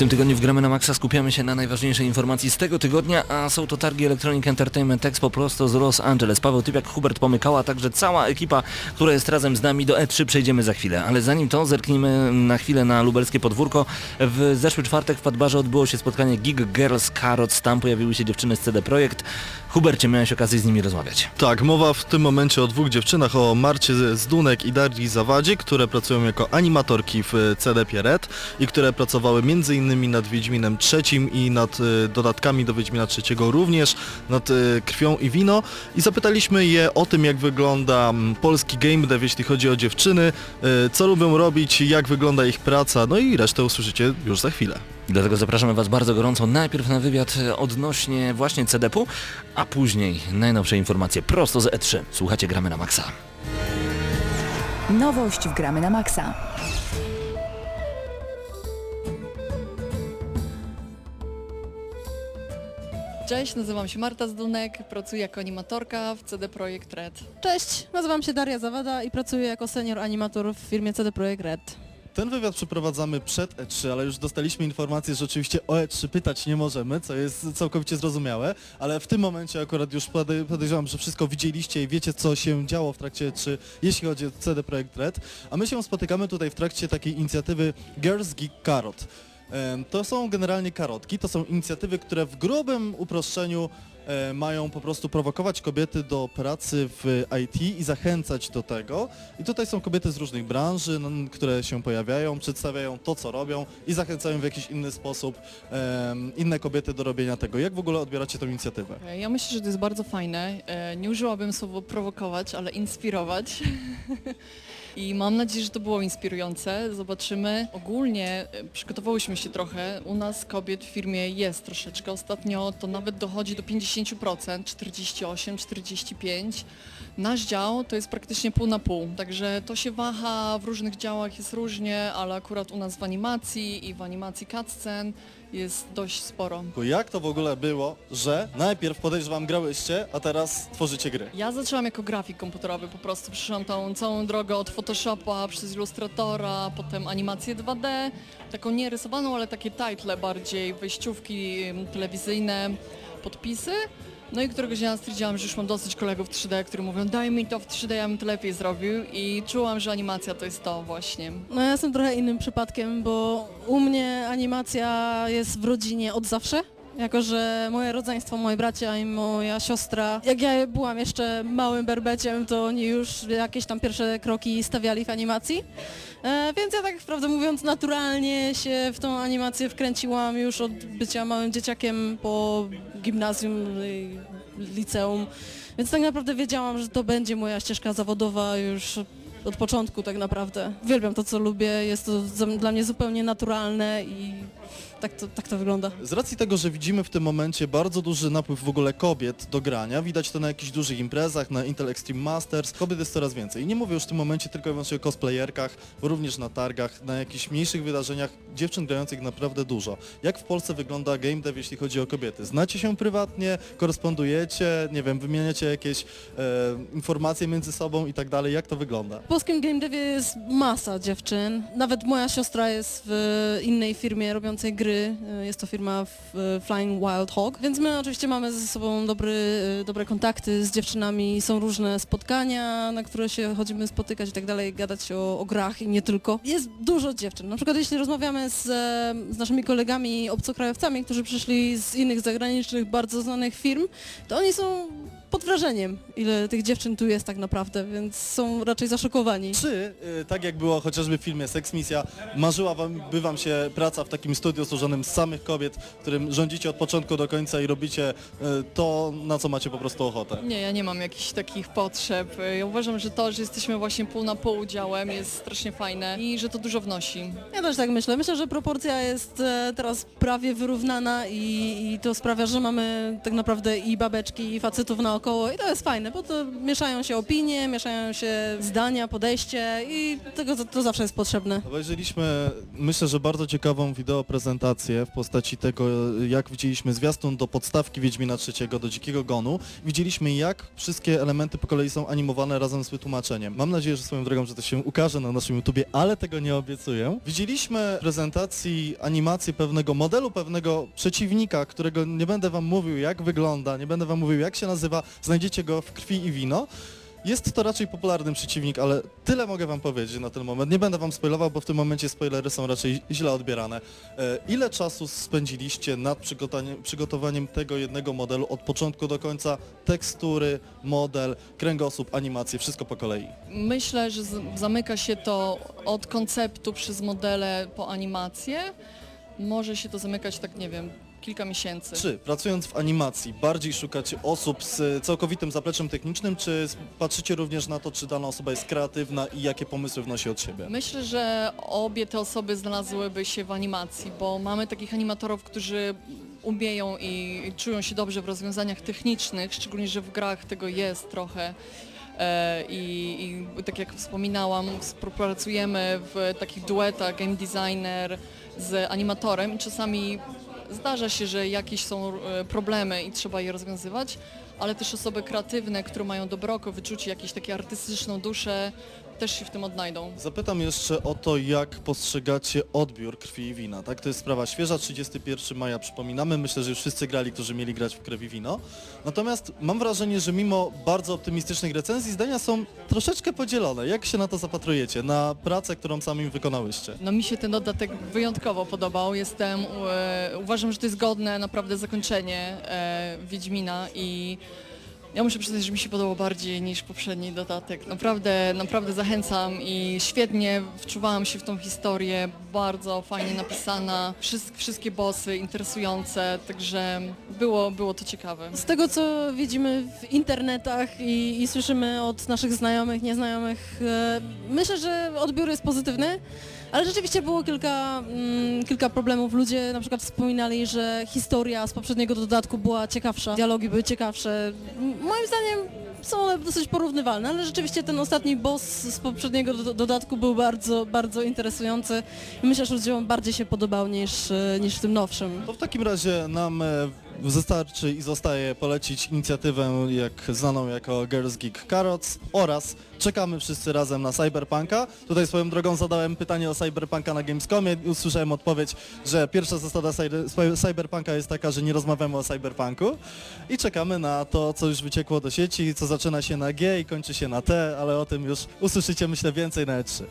Tym tygodniu w Gramy na Maxa skupiamy się na najważniejszej informacji z tego tygodnia, a są to targi Electronic Entertainment Expo prosto z Los Angeles. Paweł Typiak, Hubert Pomykała, a także cała ekipa, która jest razem z nami do E3 przejdziemy za chwilę. Ale zanim to zerknijmy na chwilę na lubelskie podwórko. W zeszły czwartek w Padbarze odbyło się spotkanie Gig Girls Carrots. Tam pojawiły się dziewczyny z CD Projekt. Hubercie, miałeś okazję z nimi rozmawiać. Tak, mowa w tym momencie o dwóch dziewczynach, o Marcie Zdunek i Darii Zawadzie, które pracują jako animatorki w CDP Red i które pracowały m.in. nad Wiedźminem trzecim i nad y, dodatkami do Wiedźmina trzeciego również, nad y, Krwią i Wino i zapytaliśmy je o tym, jak wygląda mm, polski game dev, jeśli chodzi o dziewczyny, y, co lubią robić, jak wygląda ich praca, no i resztę usłyszycie już za chwilę. Dlatego zapraszamy Was bardzo gorąco najpierw na wywiad odnośnie właśnie CDP-u, a później najnowsze informacje prosto z E3. Słuchacie Gramy na Maxa. Nowość w Gramy na Maxa. Cześć, nazywam się Marta Zdunek, pracuję jako animatorka w CD Projekt Red. Cześć, nazywam się Daria Zawada i pracuję jako senior animator w firmie CD Projekt Red. Ten wywiad przeprowadzamy przed E3, ale już dostaliśmy informację, że oczywiście o E3 pytać nie możemy, co jest całkowicie zrozumiałe, ale w tym momencie akurat już podej- podejrzewam, że wszystko widzieliście i wiecie, co się działo w trakcie E3, jeśli chodzi o CD Projekt Red, a my się spotykamy tutaj w trakcie takiej inicjatywy Girls Geek Carrot. To są generalnie karotki, to są inicjatywy, które w grubym uproszczeniu mają po prostu prowokować kobiety do pracy w IT i zachęcać do tego. I tutaj są kobiety z różnych branży, które się pojawiają, przedstawiają to, co robią i zachęcają w jakiś inny sposób inne kobiety do robienia tego. Jak w ogóle odbieracie tę inicjatywę? E, Ja myślę, że to jest bardzo fajne. E, Nie użyłabym słowa prowokować, ale inspirować. I mam nadzieję, że to było inspirujące. Zobaczymy. Ogólnie e, przygotowałyśmy się trochę. U nas kobiet w firmie jest troszeczkę. Ostatnio to nawet dochodzi do 50%, 48, 45. Nasz dział to jest praktycznie pół na pół, także to się waha, w różnych działach jest różnie, ale akurat u nas w animacji i w animacji cutscen jest dość sporo. Jak to w ogóle było, że najpierw podejrzewam grałyście, a teraz tworzycie gry? Ja zaczęłam jako grafik komputerowy, po prostu przyszłam tą całą drogę od Photoshopa przez Illustratora, potem animację 2D, taką nie rysowaną, ale takie title bardziej, wejściówki em, telewizyjne, podpisy. No i któregoś dnia stwierdziłam, że już mam dosyć kolegów 3D, którzy mówią daj mi to w 3D, ja bym to lepiej zrobił i czułam, że animacja to jest to właśnie. No ja jestem trochę innym przypadkiem, bo u mnie animacja jest w rodzinie od zawsze. Jako, że moje rodzeństwo, moi bracia i moja siostra, jak ja byłam jeszcze małym berbeciem, to oni już jakieś tam pierwsze kroki stawiali w animacji. E, więc ja tak prawdę mówiąc naturalnie się w tą animację wkręciłam już od bycia małym dzieciakiem po gimnazjum, i liceum. Więc tak naprawdę wiedziałam, że to będzie moja ścieżka zawodowa już od początku tak naprawdę. Uwielbiam to, co lubię, jest to dla mnie zupełnie naturalne i tak to, tak to wygląda. Z racji tego, że widzimy w tym momencie bardzo duży napływ w ogóle kobiet do grania, widać to na jakichś dużych imprezach, na Intel Extreme Masters, kobiet jest coraz więcej. I nie mówię już w tym momencie tylko i wyłącznie o cosplayerkach, również na targach, na jakichś mniejszych wydarzeniach dziewczyn grających naprawdę dużo. Jak w Polsce wygląda game dev, jeśli chodzi o kobiety? Znacie się prywatnie, korespondujecie, nie wiem, wymieniacie jakieś e, informacje między sobą i tak dalej, jak to wygląda? W polskim game devie jest masa dziewczyn. Nawet moja siostra jest w innej firmie robiącej gry. Jest to firma w- Flying Wild Hog. Więc my oczywiście mamy ze sobą dobry, dobre kontakty z dziewczynami. Są różne spotkania, na które się chodzimy spotykać i tak dalej, gadać o, o grach i nie tylko. Jest dużo dziewczyn. Na przykład jeśli rozmawiamy z, e, z naszymi kolegami obcokrajowcami, którzy przyszli z innych zagranicznych, bardzo znanych firm, to oni są pod wrażeniem, ile tych dziewczyn tu jest tak naprawdę, więc są raczej zaszokowani. Czy, y, tak jak było chociażby w filmie Sex Misja, marzyła wam, by wam się praca w takim studiu złożonym z samych kobiet, w którym rządzicie od początku do końca i robicie y, to, na co macie po prostu ochotę? Nie, ja nie mam jakichś takich potrzeb. Ja uważam, że to, że jesteśmy właśnie pół na pół działem jest strasznie fajne i że to dużo wnosi. Ja też tak myślę. Myślę, że proporcja jest e, teraz prawie wyrównana i, i to sprawia, że mamy tak naprawdę i babeczki, i facetów naokoło naokoło i to jest fajne, bo to mieszają się opinie, mieszają się zdania, podejście i tego to, zawsze jest potrzebne. Obejrzeliśmy, myślę, że bardzo ciekawą wideo prezentację w postaci tego, jak widzieliśmy zwiastun do podstawki Wiedźmina III, do Dzikiego Gonu. Widzieliśmy, jak wszystkie elementy po kolei są animowane razem z wytłumaczeniem. Mam nadzieję, że swoją drogą, że to się ukaże na naszym YouTubie, ale tego nie obiecuję. Widzieliśmy prezentacji animację pewnego modelu, pewnego przeciwnika, którego nie będę wam mówił, jak wygląda, nie będę wam mówił, jak się nazywa, znajdziecie go w krwi i wino. Jest to raczej popularny przeciwnik, ale tyle mogę wam powiedzieć na ten moment. Nie będę wam spoilował, bo w tym momencie spoilery są raczej źle odbierane. E, ile czasu spędziliście nad przygotowaniem, tego jednego modelu od początku do końca? Tekstury, model, kręgosłup, animacje, wszystko po kolei. Myślę, że zamyka się to od konceptu przez modele po animację. Może się to zamykać tak, nie wiem, kilka miesięcy. Czy pracując w animacji bardziej szukacie osób z całkowitym zapleczem technicznym, czy patrzycie również na to, czy dana osoba jest kreatywna i jakie pomysły wnosi od siebie? Myślę, że obie te osoby znalazłyby się w animacji, bo mamy takich animatorów, którzy umieją i czują się dobrze w rozwiązaniach technicznych, szczególnie, że w grach tego jest trochę. E, I, I tak jak wspominałam, współpracujemy w takich duetach game designer z animatorem i czasami zdarza się, że jakieś są e, problemy i trzeba je rozwiązywać, ale też osoby kreatywne, które mają dobro oko, wyczucie, jakąś taką artystyczną duszę, też się w tym odnajdą. Zapytam jeszcze o to, jak postrzegacie odbiór krwi i wina, tak? To jest sprawa świeża, 31 maja przypominamy, myślę, że już wszyscy grali, którzy mieli grać w krew i wino. Natomiast mam wrażenie, że mimo bardzo optymistycznych recenzji, zdania są troszeczkę podzielone. Jak się na to zapatrujecie, na pracę, którą sami wykonałyście? No mi się ten dodatek wyjątkowo podobał. Jestem, e, uważam, że to jest godne naprawdę zakończenie e, Wiedźmina i ja muszę przyznać, że mi się podobał bardziej niż poprzedni dodatek. Naprawdę, naprawdę zachęcam i świetnie wczuwałam się w tą historię, bardzo fajnie napisana, Wszyst, wszystkie bossy interesujące, także było, było to ciekawe. Z tego co widzimy w internetach i, i słyszymy od naszych znajomych, nieznajomych, e, myślę, że odbiór jest pozytywny, ale rzeczywiście było kilka, mm, kilka problemów. Ludzie na przykład wspominali, że historia z poprzedniego dodatku była ciekawsza, dialogi były ciekawsze. Moim zdaniem są one dosyć porównywalne, ale rzeczywiście ten ostatni boss z poprzedniego do dodatku był bardzo, bardzo interesujący myślę, że ludziom bardziej się podobał niż, e, niż w tym nowszym. To w takim razie nam e, wystarczy i zostaje polecić inicjatywę jak znaną jako Girls Geek Carrots oraz czekamy wszyscy razem na Cyberpunka. Tutaj swoją drogą zadałem pytanie o Cyberpunka na Gamescomie i usłyszałem odpowiedź, że pierwsza zasada cyber- Cyberpunka jest taka, że nie rozmawiamy o Cyberpunku i czekamy na to, co już wyciekło do sieci, co zaczyna się na G i kończy się na T, ale o tym już usłyszycie myślę więcej na E E3.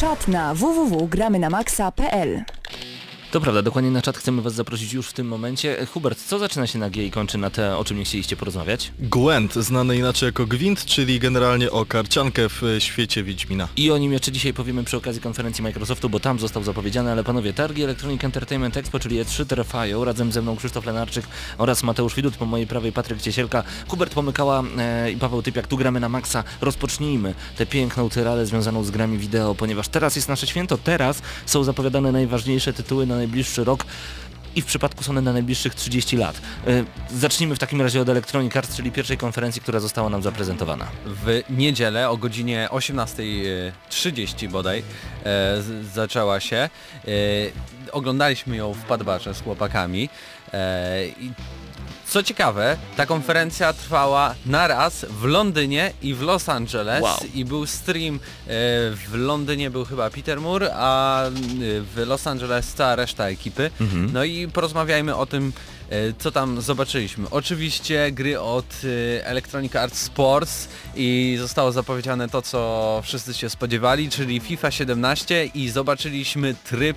Czat na www.gramynamaxa.pl To prawda, dokładnie na czat chcemy Was zaprosić już w tym momencie. Hubert, co zaczyna się na G i kończy na T, o czym nie chcieliście porozmawiać? Gwent, znany inaczej jako Gwint, czyli generalnie o karciankę w świecie Wiedźmina. I o nim jeszcze dzisiaj powiemy przy okazji konferencji Microsoftu, bo tam został zapowiedziany, ale panowie, targi Electronic Entertainment Expo, czyli E3 trwają, razem ze mną Krzysztof Lenarczyk oraz Mateusz Widut, po mojej prawej Patryk Ciesielka, Hubert Pomykała e, i Paweł Typiak, tu gramy na maksa. Rozpocznijmy tę piękną tyradę związaną z grami wideo, ponieważ teraz jest nasze święto, teraz są zapowiadane najważniejsze tytuły na najbliższy rok. I w przypadku Sony na najbliższych 30 lat. E, Zacznijmy w takim razie od Electronic Arts, czyli pierwszej konferencji, która została nam zaprezentowana. w niedzielę o godzinie 18.30 bodaj e, zaczęła się. E, oglądaliśmy ją w Padbarze z chłopakami. I co ciekawe, ta konferencja trwała naraz w Londynie i w Los Angeles Wow. i był stream, e, w Londynie był chyba Peter Moore, a e, w Los Angeles cała reszta ekipy. Mhm. No i porozmawiajmy o tym, e, co tam zobaczyliśmy. Oczywiście gry od Electronic Arts Sports i zostało zapowiedziane to, co wszyscy się spodziewali, czyli FIFA 17 i zobaczyliśmy tryb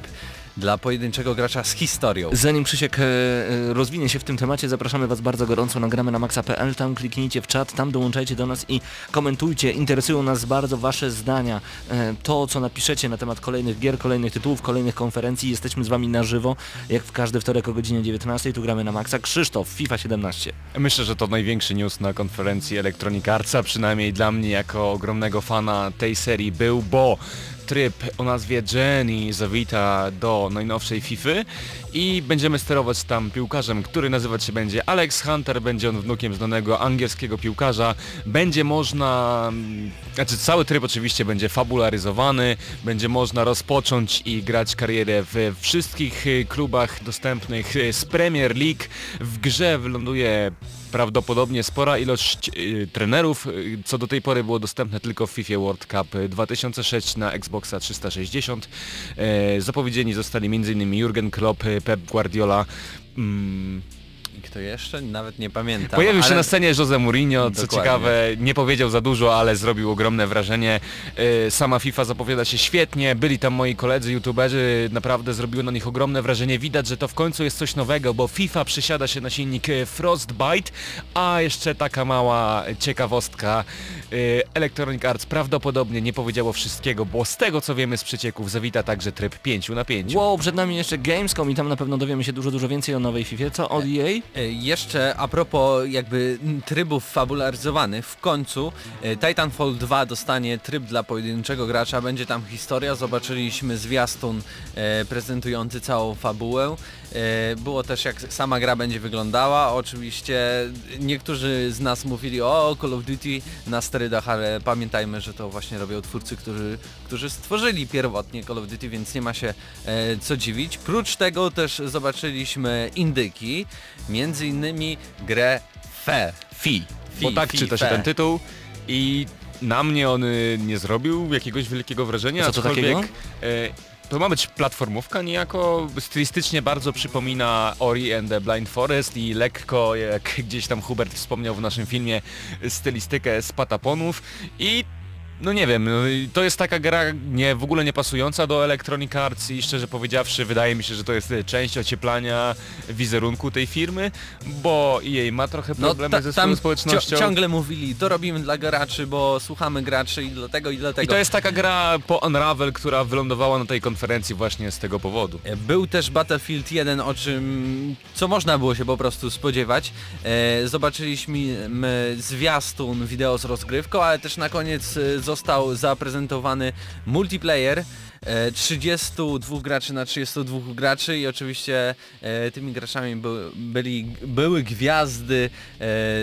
dla pojedynczego gracza z historią. Zanim Krzysiek e, e, rozwinie się w tym temacie, zapraszamy Was bardzo gorąco na gramy na maxa.pl, tam kliknijcie w czat, tam dołączajcie do nas i komentujcie, interesują nas bardzo Wasze zdania, e, to co napiszecie na temat kolejnych gier, kolejnych tytułów, kolejnych konferencji, jesteśmy z Wami na żywo, jak w każdy wtorek o godzinie 19, tu gramy na maxa. Krzysztof, FIFA 17. Myślę, że to największy news na konferencji Electronic Artsa, przynajmniej dla mnie jako ogromnego fana tej serii był, bo tryb o nazwie Jenny zawita do najnowszej FIFA i będziemy sterować tam piłkarzem, który nazywać się będzie Alex Hunter, będzie on wnukiem znanego angielskiego piłkarza, będzie można, mm, znaczy cały tryb oczywiście będzie fabularyzowany, będzie można rozpocząć i grać karierę w wszystkich y, klubach dostępnych y, z Premier League, w grze wyląduje prawdopodobnie spora ilość y, trenerów, y, co do tej pory było dostępne tylko w FIFA World Cup 2006 na Xboxa 360. E, zapowiedzieni zostali m.in. Jurgen Klopp, Pep Guardiola. Kto jeszcze? Nawet nie pamiętam. Pojawił się ale- na scenie Jose Mourinho, co Dokładnie. ciekawe, nie powiedział za dużo, ale zrobił ogromne wrażenie. E, Sama FIFA zapowiada się świetnie, byli tam moi koledzy youtuberzy, naprawdę zrobiło na nich ogromne wrażenie. Widać, że to w końcu jest coś nowego, bo FIFA przysiada się na silnik e, Frostbite, a jeszcze taka mała ciekawostka. e, Electronic Arts prawdopodobnie nie powiedziało wszystkiego, bo z tego co wiemy z przecieków zawita także tryb 5 na 5. Wow, przed nami jeszcze Gamescom i tam na pewno dowiemy się dużo, dużo więcej o nowej FIFA. Co od EA? E, Jeszcze a propos jakby trybów fabularyzowanych, w końcu e, Titanfall 2 dostanie tryb dla pojedynczego gracza, będzie tam historia, zobaczyliśmy zwiastun e, prezentujący całą fabułę. E, było też jak sama gra będzie wyglądała, oczywiście niektórzy z nas mówili o Call of Duty na sterydach, ale pamiętajmy, że to właśnie robią twórcy, którzy, którzy stworzyli pierwotnie Call of Duty, więc nie ma się e, co dziwić. Prócz tego też zobaczyliśmy indyki, między innymi grę Fe. Fi, bo Fi, tak Fi, czyta się Fe. ten tytuł i na mnie on y, nie zrobił jakiegoś wielkiego wrażenia, A co to takiego? e, to ma być platformówka niejako, stylistycznie bardzo przypomina Ori and the Blind Forest i lekko, jak gdzieś tam Hubert wspomniał w naszym filmie, stylistykę z pataponów. I no nie wiem, no to jest taka gra nie, w ogóle nie pasująca do Electronic Arts i szczerze powiedziawszy wydaje mi się, że to jest e, część ocieplania wizerunku tej firmy, bo jej ma trochę problemy ta- ze swoją społecznością. ciągle mówili, to robimy dla graczy, bo słuchamy graczy i dlatego i dlatego. I to jest taka gra po Unravel, która wylądowała na tej konferencji właśnie z tego powodu. Był też Battlefield 1, o czym co można było się po prostu spodziewać. E, zobaczyliśmy zwiastun wideo z rozgrywką, ale też na koniec e, został zaprezentowany multiplayer. E, 32 graczy na 32 graczy i oczywiście e, tymi graczami by, byli, były gwiazdy e,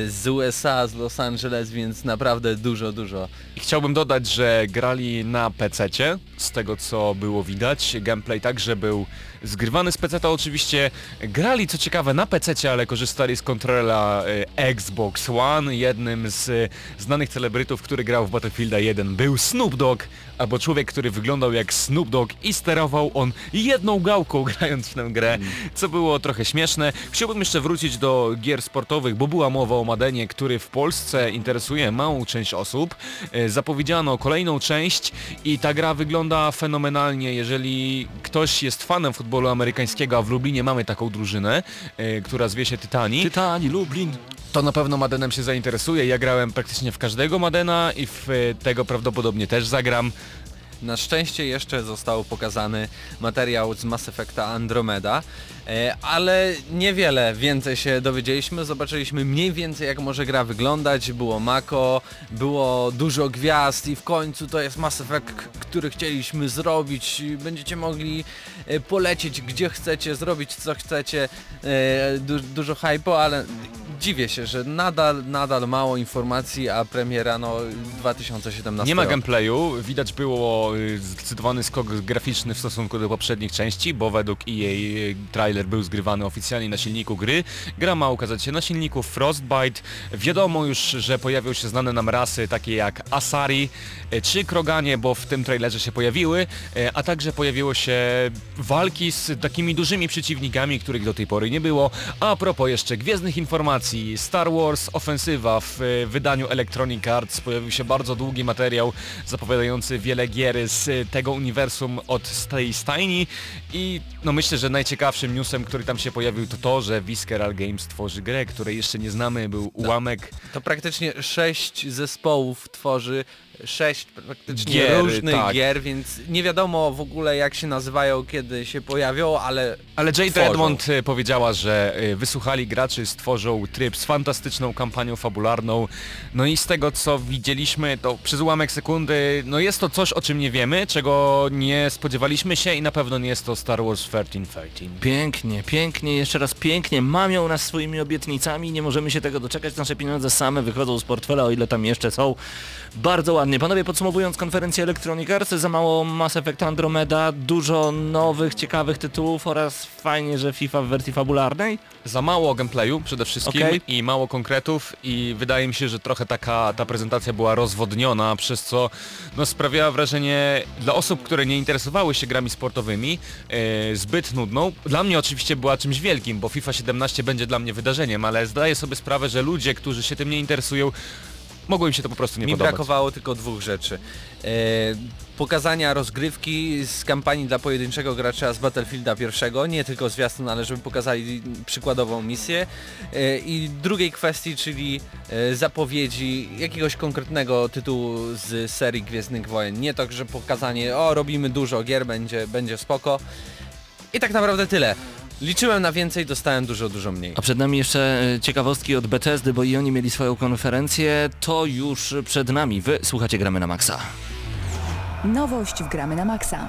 z USA, z Los Angeles, więc naprawdę dużo, dużo chciałbym dodać, że grali na PC-cie, z tego co było widać. Gameplay także był zgrywany z PC-ta oczywiście. Grali co ciekawe na PC-cie, ale korzystali z kontrola e, Xbox One. Jednym z e, znanych celebrytów, który grał w Battlefielda 1 był Snoop Dogg, albo człowiek, który wyglądał jak Snoop Dogg i sterował on jedną gałką grając w tę grę, co było trochę śmieszne. Chciałbym jeszcze wrócić do gier sportowych, bo była mowa o Madenie, który w Polsce interesuje małą część osób. E, Zapowiedziano kolejną część i ta gra wygląda fenomenalnie. Jeżeli ktoś jest fanem futbolu amerykańskiego, a w Lublinie mamy taką drużynę, e, która zwie się Tytani, Tytani, Lublin. to na pewno Madenem się zainteresuje. Ja grałem praktycznie w każdego Madena i w e, tego prawdopodobnie też zagram. Na szczęście jeszcze został pokazany materiał z Mass Effecta Andromeda, e, ale niewiele więcej się dowiedzieliśmy, zobaczyliśmy mniej więcej jak może gra wyglądać, było Mako, było dużo gwiazd i w końcu to jest Mass Effect, który chcieliśmy zrobić, będziecie mogli e, polecieć gdzie chcecie, zrobić co chcecie, e, du dużo hypo, ale dziwię się, że nadal, nadal mało informacji, a premiera no 2017 Nie ma gameplayu, widać było y, zdecydowany skok graficzny w stosunku do poprzednich części, bo według EA y, trailer był zgrywany oficjalnie na silniku gry. Gra ma ukazać się na silniku Frostbite. Wiadomo już, że pojawią się znane nam rasy takie jak Asari y, czy Kroganie, bo w tym trailerze się pojawiły, a także pojawiło się walki z takimi dużymi przeciwnikami, których do tej pory nie było. A propos jeszcze gwiezdnych informacji, Star Wars. Ofensywa w e, wydaniu Electronic Arts. Pojawił się bardzo długi materiał zapowiadający wiele gier z tego uniwersum od tej stajni. I no myślę, że najciekawszym newsem, który tam się pojawił to to, że Visceral Games tworzy grę, której jeszcze nie znamy, był ułamek. To praktycznie sześć zespołów tworzy sześć praktycznie Gier, różnych tak. gier, więc nie wiadomo w ogóle jak się nazywają, kiedy się pojawią, ale Ale Jade Tworzą. Edmond e, powiedziała, że e, wysłuchali graczy, stworzą tryb z fantastyczną kampanią fabularną. No i z tego co widzieliśmy, to przez ułamek sekundy, no jest to coś o czym nie wiemy, czego nie spodziewaliśmy się i na pewno nie jest to Star Wars 1313. Pięknie, pięknie, jeszcze raz pięknie. Mamią nas swoimi obietnicami, nie możemy się tego doczekać. Nasze pieniądze same wychodzą z portfela, o ile tam jeszcze są. Bardzo ładnie. Panowie, podsumowując konferencję Electronic Arts, za mało Mass Effect Andromeda, dużo nowych, ciekawych tytułów oraz fajnie, że FIFA w wersji fabularnej. Za mało gameplayu przede wszystkim Okej. i mało konkretów i wydaje mi się, że trochę taka ta prezentacja była rozwodniona, przez co no, sprawiała wrażenie dla osób, które nie interesowały się grami sportowymi e, zbyt nudną. Dla mnie oczywiście była czymś wielkim, bo FIFA 17 będzie dla mnie wydarzeniem, ale zdaję sobie sprawę, że ludzie, którzy się tym nie interesują, mogło im się to po prostu nie mi podobać. brakowało tylko dwóch rzeczy. E, pokazania rozgrywki z kampanii dla pojedynczego gracza z Battlefielda pierwszego, nie tylko zwiastun, ale żeby pokazali przykładową misję. E, I drugiej kwestii, czyli e, zapowiedzi jakiegoś konkretnego tytułu z serii Gwiezdnych Wojen. Nie to, że pokazanie, o robimy dużo gier, będzie, będzie spoko. I tak naprawdę tyle. Liczyłem na więcej, dostałem dużo, dużo mniej. A przed nami jeszcze e, ciekawostki od Bethesdy, bo i oni mieli swoją konferencję. To już przed nami. Wy słuchacie Gramy na Maxa. Nowość w Gramy na Maxa.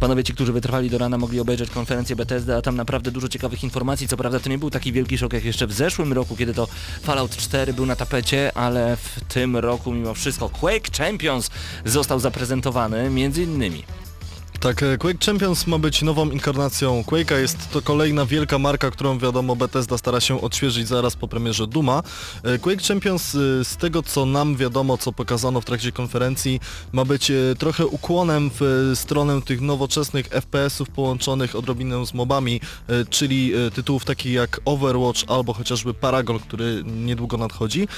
Panowie ci, którzy wytrwali do rana mogli obejrzeć konferencję Bethesda, a tam naprawdę dużo ciekawych informacji. Co prawda to nie był taki wielki szok jak jeszcze w zeszłym roku, kiedy to Fallout 4 był na tapecie, ale w tym roku mimo wszystko Quake Champions został zaprezentowany między innymi. Tak, e, Quake Champions ma być nową inkarnacją Quake'a, jest to kolejna wielka marka, którą wiadomo Bethesda stara się odświeżyć zaraz po premierze Duma. E, Quake Champions e, z tego co nam wiadomo, co pokazano w trakcie konferencji, ma być trochę ukłonem w stronę tych nowoczesnych FPS-ów połączonych odrobinę z mobami, czyli tytułów takich jak Overwatch albo chociażby Paragon, który niedługo nadchodzi.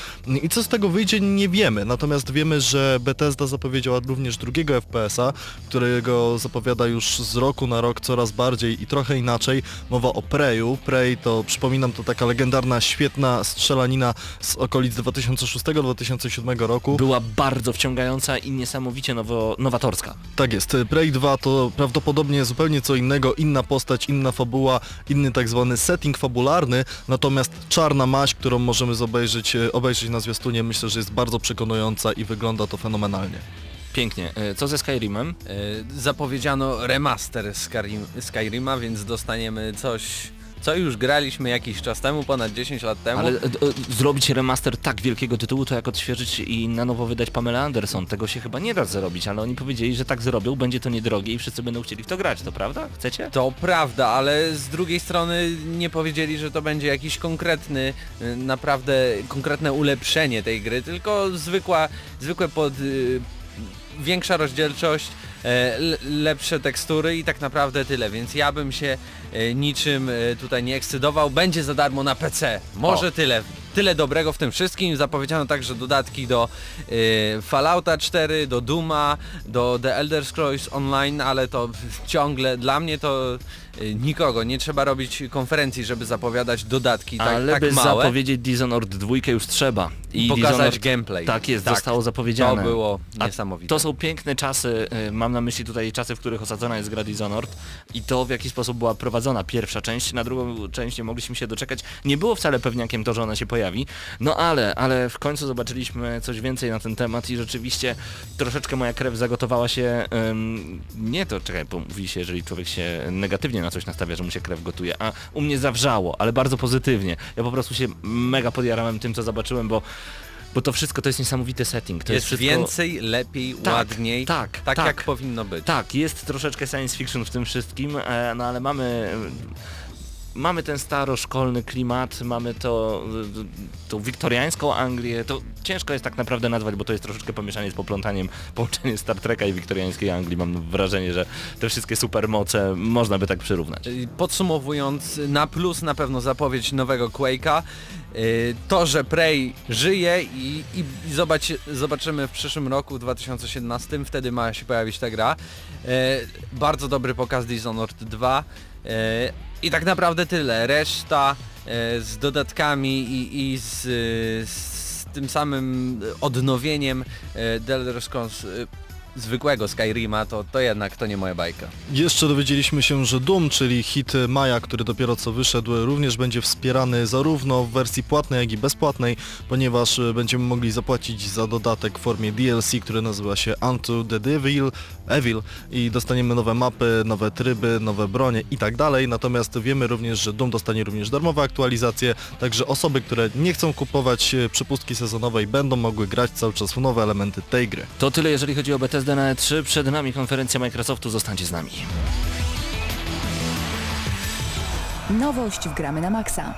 I co z tego wyjdzie nie wiemy, natomiast wiemy, że Bethesda zapowiedziała również drugiego FPS-a, którego zapowiada już z roku na rok coraz bardziej i trochę inaczej. Mowa o Preyu. Prey to, przypominam, to taka legendarna, świetna strzelanina z okolic 2006-2007 roku. Była bardzo wciągająca i niesamowicie nowo, nowatorska. Tak jest, Prey 2 to prawdopodobnie zupełnie co innego, inna postać, inna fabuła, inny tak zwany setting fabularny, natomiast czarna maść, którą możemy zobejrzeć, e, obejrzeć na zwiastunie, myślę, że jest bardzo przekonująca i wygląda to fenomenalnie. Pięknie. E, Co ze Skyrimem? E, zapowiedziano remaster Skyrim, Skyrima, więc dostaniemy coś, co już graliśmy jakiś czas temu, ponad 10 lat temu. Ale e, zrobić remaster tak wielkiego tytułu, to jak odświeżyć i na nowo wydać Pamela Anderson. Tego się chyba nie da zrobić, ale oni powiedzieli, że tak zrobią, będzie to niedrogie i wszyscy będą chcieli w to grać, to prawda? Chcecie? To prawda, ale z drugiej strony nie powiedzieli, że to będzie jakiś konkretny, naprawdę konkretne ulepszenie tej gry, tylko zwykła, zwykłe pod... większa rozdzielczość, e, le- lepsze tekstury i tak naprawdę tyle, więc ja bym się niczym e, tutaj nie ekscydował. Będzie za darmo na PC. Może O. tyle. Tyle dobrego w tym wszystkim. Zapowiedziano także dodatki do e, Fallouta 4, do Duma, do The Elder Scrolls Online, ale to ciągle dla mnie to e, nikogo. Nie trzeba robić konferencji, żeby zapowiadać dodatki tak, ale tak by małe zapowiedzieć Dishonored 2 już trzeba. i pokazać Dishonored, gameplay. Tak jest, Tak. zostało zapowiedziane. To było A niesamowite. To są piękne czasy, y, mam na myśli tutaj czasy, w których osadzona jest gra Dishonored i to w jaki sposób była prowadzona pierwsza część, na drugą część nie mogliśmy się doczekać. Nie było wcale pewniakiem to, że ona się pojawi, no ale, ale w końcu zobaczyliśmy coś więcej na ten temat i rzeczywiście troszeczkę moja krew zagotowała się, nie to, czekaj, bo mówi się, jeżeli człowiek się negatywnie na coś nastawia, że mu się krew gotuje, a u mnie zawrzało, ale bardzo pozytywnie. Ja po prostu się mega podjarałem tym, co zobaczyłem, bo bo to wszystko to jest niesamowity setting. To jest jest, wszystko... więcej, lepiej, Tak, ładniej, tak, tak, tak. jak powinno być. Tak, jest troszeczkę science fiction w tym wszystkim, e, no ale mamy mamy ten staroszkolny klimat, mamy to, y, tą wiktoriańską Anglię, to ciężko jest tak naprawdę nazwać, bo to jest troszeczkę pomieszanie z poplątaniem, połączenie Star Treka i wiktoriańskiej Anglii. Mam wrażenie, że te wszystkie supermoce można by tak przyrównać. Podsumowując, na plus na pewno zapowiedź nowego Quake'a, to, że Prey żyje i, i, i zobacz, zobaczymy w przyszłym roku, w 2017, wtedy ma się pojawić ta gra. Y, Bardzo dobry pokaz Dishonored 2 y, i tak naprawdę tyle. Reszta y, z dodatkami i, i z, y, z tym samym odnowieniem y, The Elder Scrolls y, zwykłego Skyrima, to, to jednak to nie moja bajka. Jeszcze dowiedzieliśmy się, że Doom, czyli hit Maja, który dopiero co wyszedł, również będzie wspierany zarówno w wersji płatnej, jak i bezpłatnej, ponieważ będziemy mogli zapłacić za dodatek w formie DLC, który nazywa się Unto the Devil, Evil i dostaniemy nowe mapy, nowe tryby, nowe bronie i tak dalej. Natomiast wiemy również, że Doom dostanie również darmowe aktualizacje, także osoby, które nie chcą kupować przepustki sezonowej będą mogły grać cały czas w nowe elementy tej gry. To tyle jeżeli chodzi o Bethesda na E3. Przed nami konferencja Microsoftu, zostańcie z nami. Nowość w Gramy na Maxa.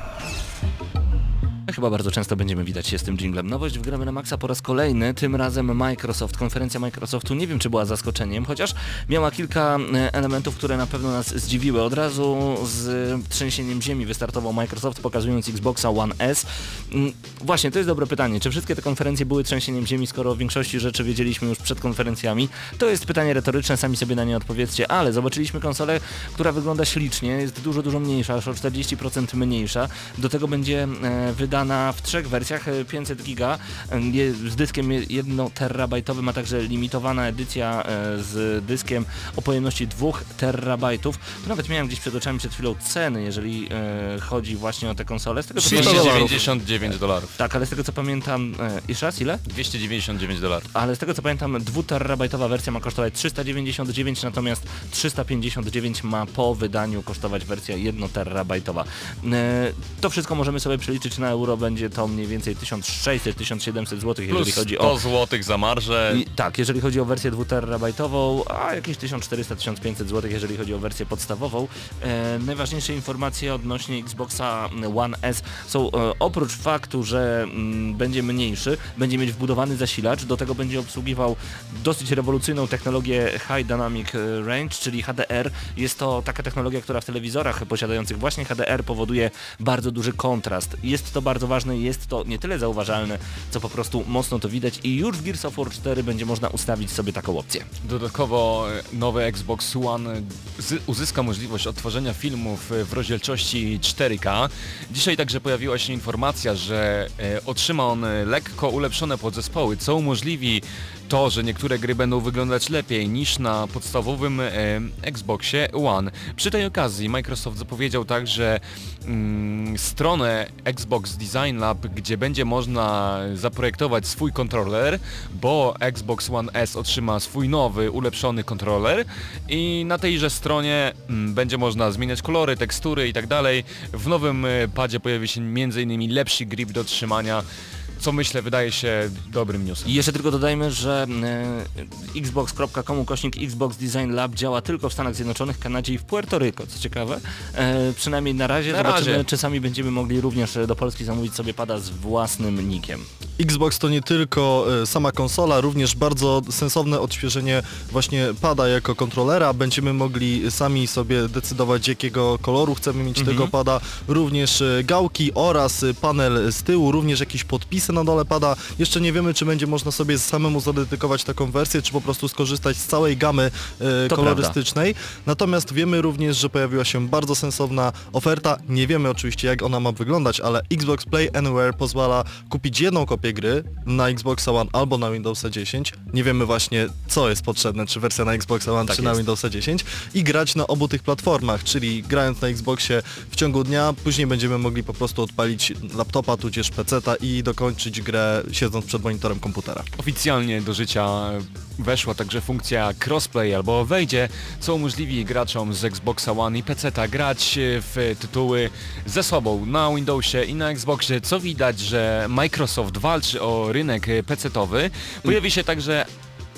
Chyba bardzo często będziemy widać się z tym jinglem. Nowość w Gramy na Maxa po raz kolejny, tym razem Microsoft. Konferencja Microsoftu nie wiem czy była zaskoczeniem, chociaż miała kilka e, elementów, które na pewno nas zdziwiły. Od razu z trzęsieniem ziemi wystartował Microsoft pokazując Xboxa One S. Mm, Właśnie, to jest dobre pytanie. Czy wszystkie te konferencje były trzęsieniem ziemi, skoro o większości rzeczy wiedzieliśmy już przed konferencjami? To jest pytanie retoryczne, sami sobie na nie odpowiedzcie, ale zobaczyliśmy konsolę, która wygląda ślicznie, jest dużo, dużo mniejsza, aż o 40% mniejsza. Do tego będzie e, wydana w trzech wersjach, e, 500 giga, e, z dyskiem 1 terabajtowym, a także limitowana edycja e, z dyskiem o pojemności 2 terabajtów. Tu nawet miałem gdzieś przed oczami przed chwilą ceny, jeżeli e, chodzi właśnie o te konsole. Z tego co 300 pamiętam, dolarów. 299 dolarów. tak, ale z tego co pamiętam, e, jeszcze raz ile? 299 dolarów. Ale z tego co pamiętam 2 terabajtowa wersja ma kosztować 399, natomiast 359 ma po wydaniu kosztować wersja 1 terabajtowa. E, to wszystko możemy sobie przeliczyć na euro, będzie to mniej więcej 1600-1700 zł, jeżeli Plus chodzi 100 o zł za marżę. i, tak, jeżeli chodzi o wersję 2 terabajtową, a jakieś 1400-1500 zł, jeżeli chodzi o wersję podstawową. E, najważniejsze informacje odnośnie Xboxa One S są e, oprócz faktu, że mm, będzie mniejszy, będzie mieć wbudowany zasilacz, do tego będzie obsługiwał dosyć rewolucyjną technologię High Dynamic e, Range, czyli HDR. Jest to taka technologia, która w telewizorach posiadających właśnie HDR powoduje bardzo duży kontrast. Jest to bardzo ważne i jest to nie tyle zauważalne, co po prostu mocno to widać i już w Gears of War 4 będzie można ustawić sobie taką opcję. Dodatkowo e, nowy Xbox One uzyska możliwość odtworzenia filmów e, w rozdzielczości 4K. Dzisiaj także pojawiła się informacja, że e, otrzyma on lekko ulepszone podzespoły, co umożliwi to, że niektóre gry będą wyglądać lepiej niż na podstawowym e, Xboxie One. Przy tej okazji Microsoft zapowiedział także mm, stronę Xbox Design Lab, gdzie będzie można zaprojektować swój kontroler, bo Xbox One S otrzyma swój nowy, ulepszony kontroler i na tejże stronie mm, będzie można zmieniać kolory, tekstury i tak. W nowym e, padzie pojawi się m.in. lepszy grip do trzymania, co myślę wydaje się dobrym newsem. I jeszcze tylko dodajmy, że e, xbox.com kośnik Xbox Design Lab działa tylko w Stanach Zjednoczonych, Kanadzie i w Puerto Rico, co ciekawe. E, przynajmniej na razie. Na Zobaczymy, razie. czy sami będziemy mogli również e, do Polski zamówić sobie pada z własnym nikiem. Xbox to nie tylko e, sama konsola, również bardzo sensowne odświeżenie właśnie pada jako kontrolera. Będziemy mogli sami sobie decydować jakiego koloru chcemy mieć tego pada. Również e, gałki oraz panel z tyłu, również jakieś podpisy na dole pada. Jeszcze nie wiemy czy będzie można sobie samemu zadedykować taką wersję, czy po prostu skorzystać z całej gamy e, kolorystycznej. Natomiast wiemy również, że pojawiła się bardzo sensowna oferta. Nie wiemy oczywiście jak ona ma wyglądać, ale Xbox Play Anywhere pozwala kupić jedną kopię gry na Xbox One albo na Windowsa 10. Nie wiemy właśnie co jest potrzebne, czy wersja na Xbox One, Tak czy na jest. Windowsa 10 i grać na obu tych platformach, czyli grając na Xboxie w ciągu dnia, później będziemy mogli po prostu odpalić laptopa tudzież peceta i dokończyć grę siedząc przed monitorem komputera. Oficjalnie do życia weszła także funkcja crossplay albo wejdzie, co umożliwi graczom z Xboxa One i PC grać w tytuły ze sobą na Windowsie i na Xboxie, co widać, że Microsoft walczy o rynek PC-towy. Pojawi się także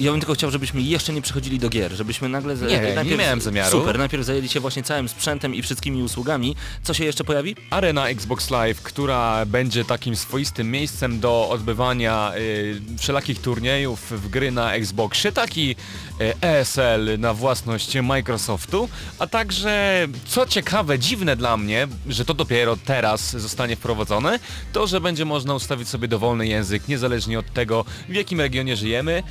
Ja bym tylko chciał, żebyśmy jeszcze nie przechodzili do gier, żebyśmy nagle... za- Nie, nie miałem zamiaru. Super, najpierw zajęli się właśnie całym sprzętem i wszystkimi usługami. Co się jeszcze pojawi? Arena Xbox Live, która będzie takim swoistym miejscem do odbywania y, wszelakich turniejów w gry na Xboxie, taki y, ESL na własność Microsoftu, a także co ciekawe, dziwne dla mnie, że to dopiero teraz zostanie wprowadzone, to że będzie można ustawić sobie dowolny język, niezależnie od tego w jakim regionie żyjemy.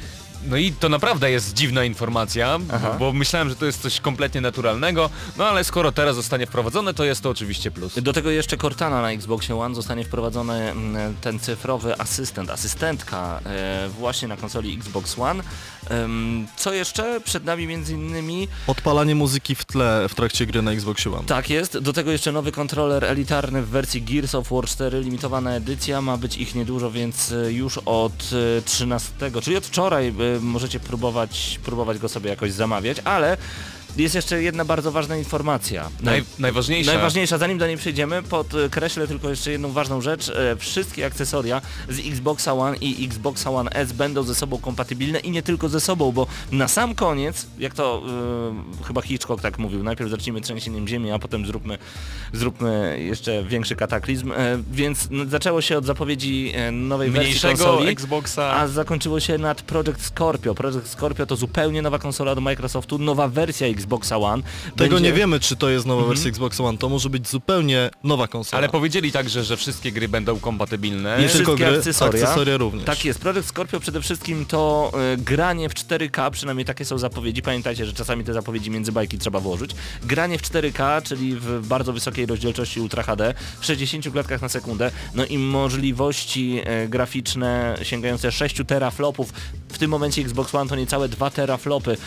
No i to naprawdę jest dziwna informacja, Aha. bo myślałem, że to jest coś kompletnie naturalnego, no ale skoro teraz zostanie wprowadzone, to jest to oczywiście plus. Do tego jeszcze Cortana na Xboxie One zostanie wprowadzony mm, ten cyfrowy asystent, asystentka e, właśnie na konsoli Xbox One. Co jeszcze? Przed nami między innymi Odpalanie muzyki w tle w trakcie gry na Xboxie One. Tak jest, do tego jeszcze nowy kontroler elitarny w wersji Gears of War 4, limitowana edycja, ma być ich niedużo, więc e, już od e, 13, czyli od wczoraj e, możecie próbować, próbować go sobie jakoś zamawiać, ale jest jeszcze jedna bardzo ważna informacja. Naj, najważniejsza. Najważniejsza, zanim do niej przejdziemy, podkreślę tylko jeszcze jedną ważną rzecz. E, Wszystkie akcesoria z Xboxa One i Xboxa One S będą ze sobą kompatybilne i nie tylko ze sobą, bo na sam koniec, jak to e, chyba Hitchcock tak mówił, najpierw zacznijmy trzęsieniem ziemi, a potem zróbmy, zróbmy jeszcze większy kataklizm, e, więc zaczęło się od zapowiedzi nowej wersji mniejszego konsoli. Xboxa. A zakończyło się nad Project Scorpio. Project Scorpio to zupełnie nowa konsola od Microsoftu, nowa wersja Xboxa One. Tego Będzie- nie wiemy, czy to jest nowa wersja Xbox One, to może być zupełnie nowa konsola. Ale powiedzieli także, że wszystkie gry będą kompatybilne. nie wszystkie tylko gry, akcesoria. akcesoria również. Tak jest, Project Scorpio przede wszystkim to e, granie w 4K, przynajmniej takie są zapowiedzi, pamiętajcie, że czasami te zapowiedzi między bajki trzeba włożyć. Granie w 4K, czyli w bardzo wysokiej rozdzielczości Ultra HD, w 60 klatkach na sekundę, no i możliwości e, graficzne sięgające 6 teraflopów. W tym momencie Xbox One to niecałe 2 teraflopy. E,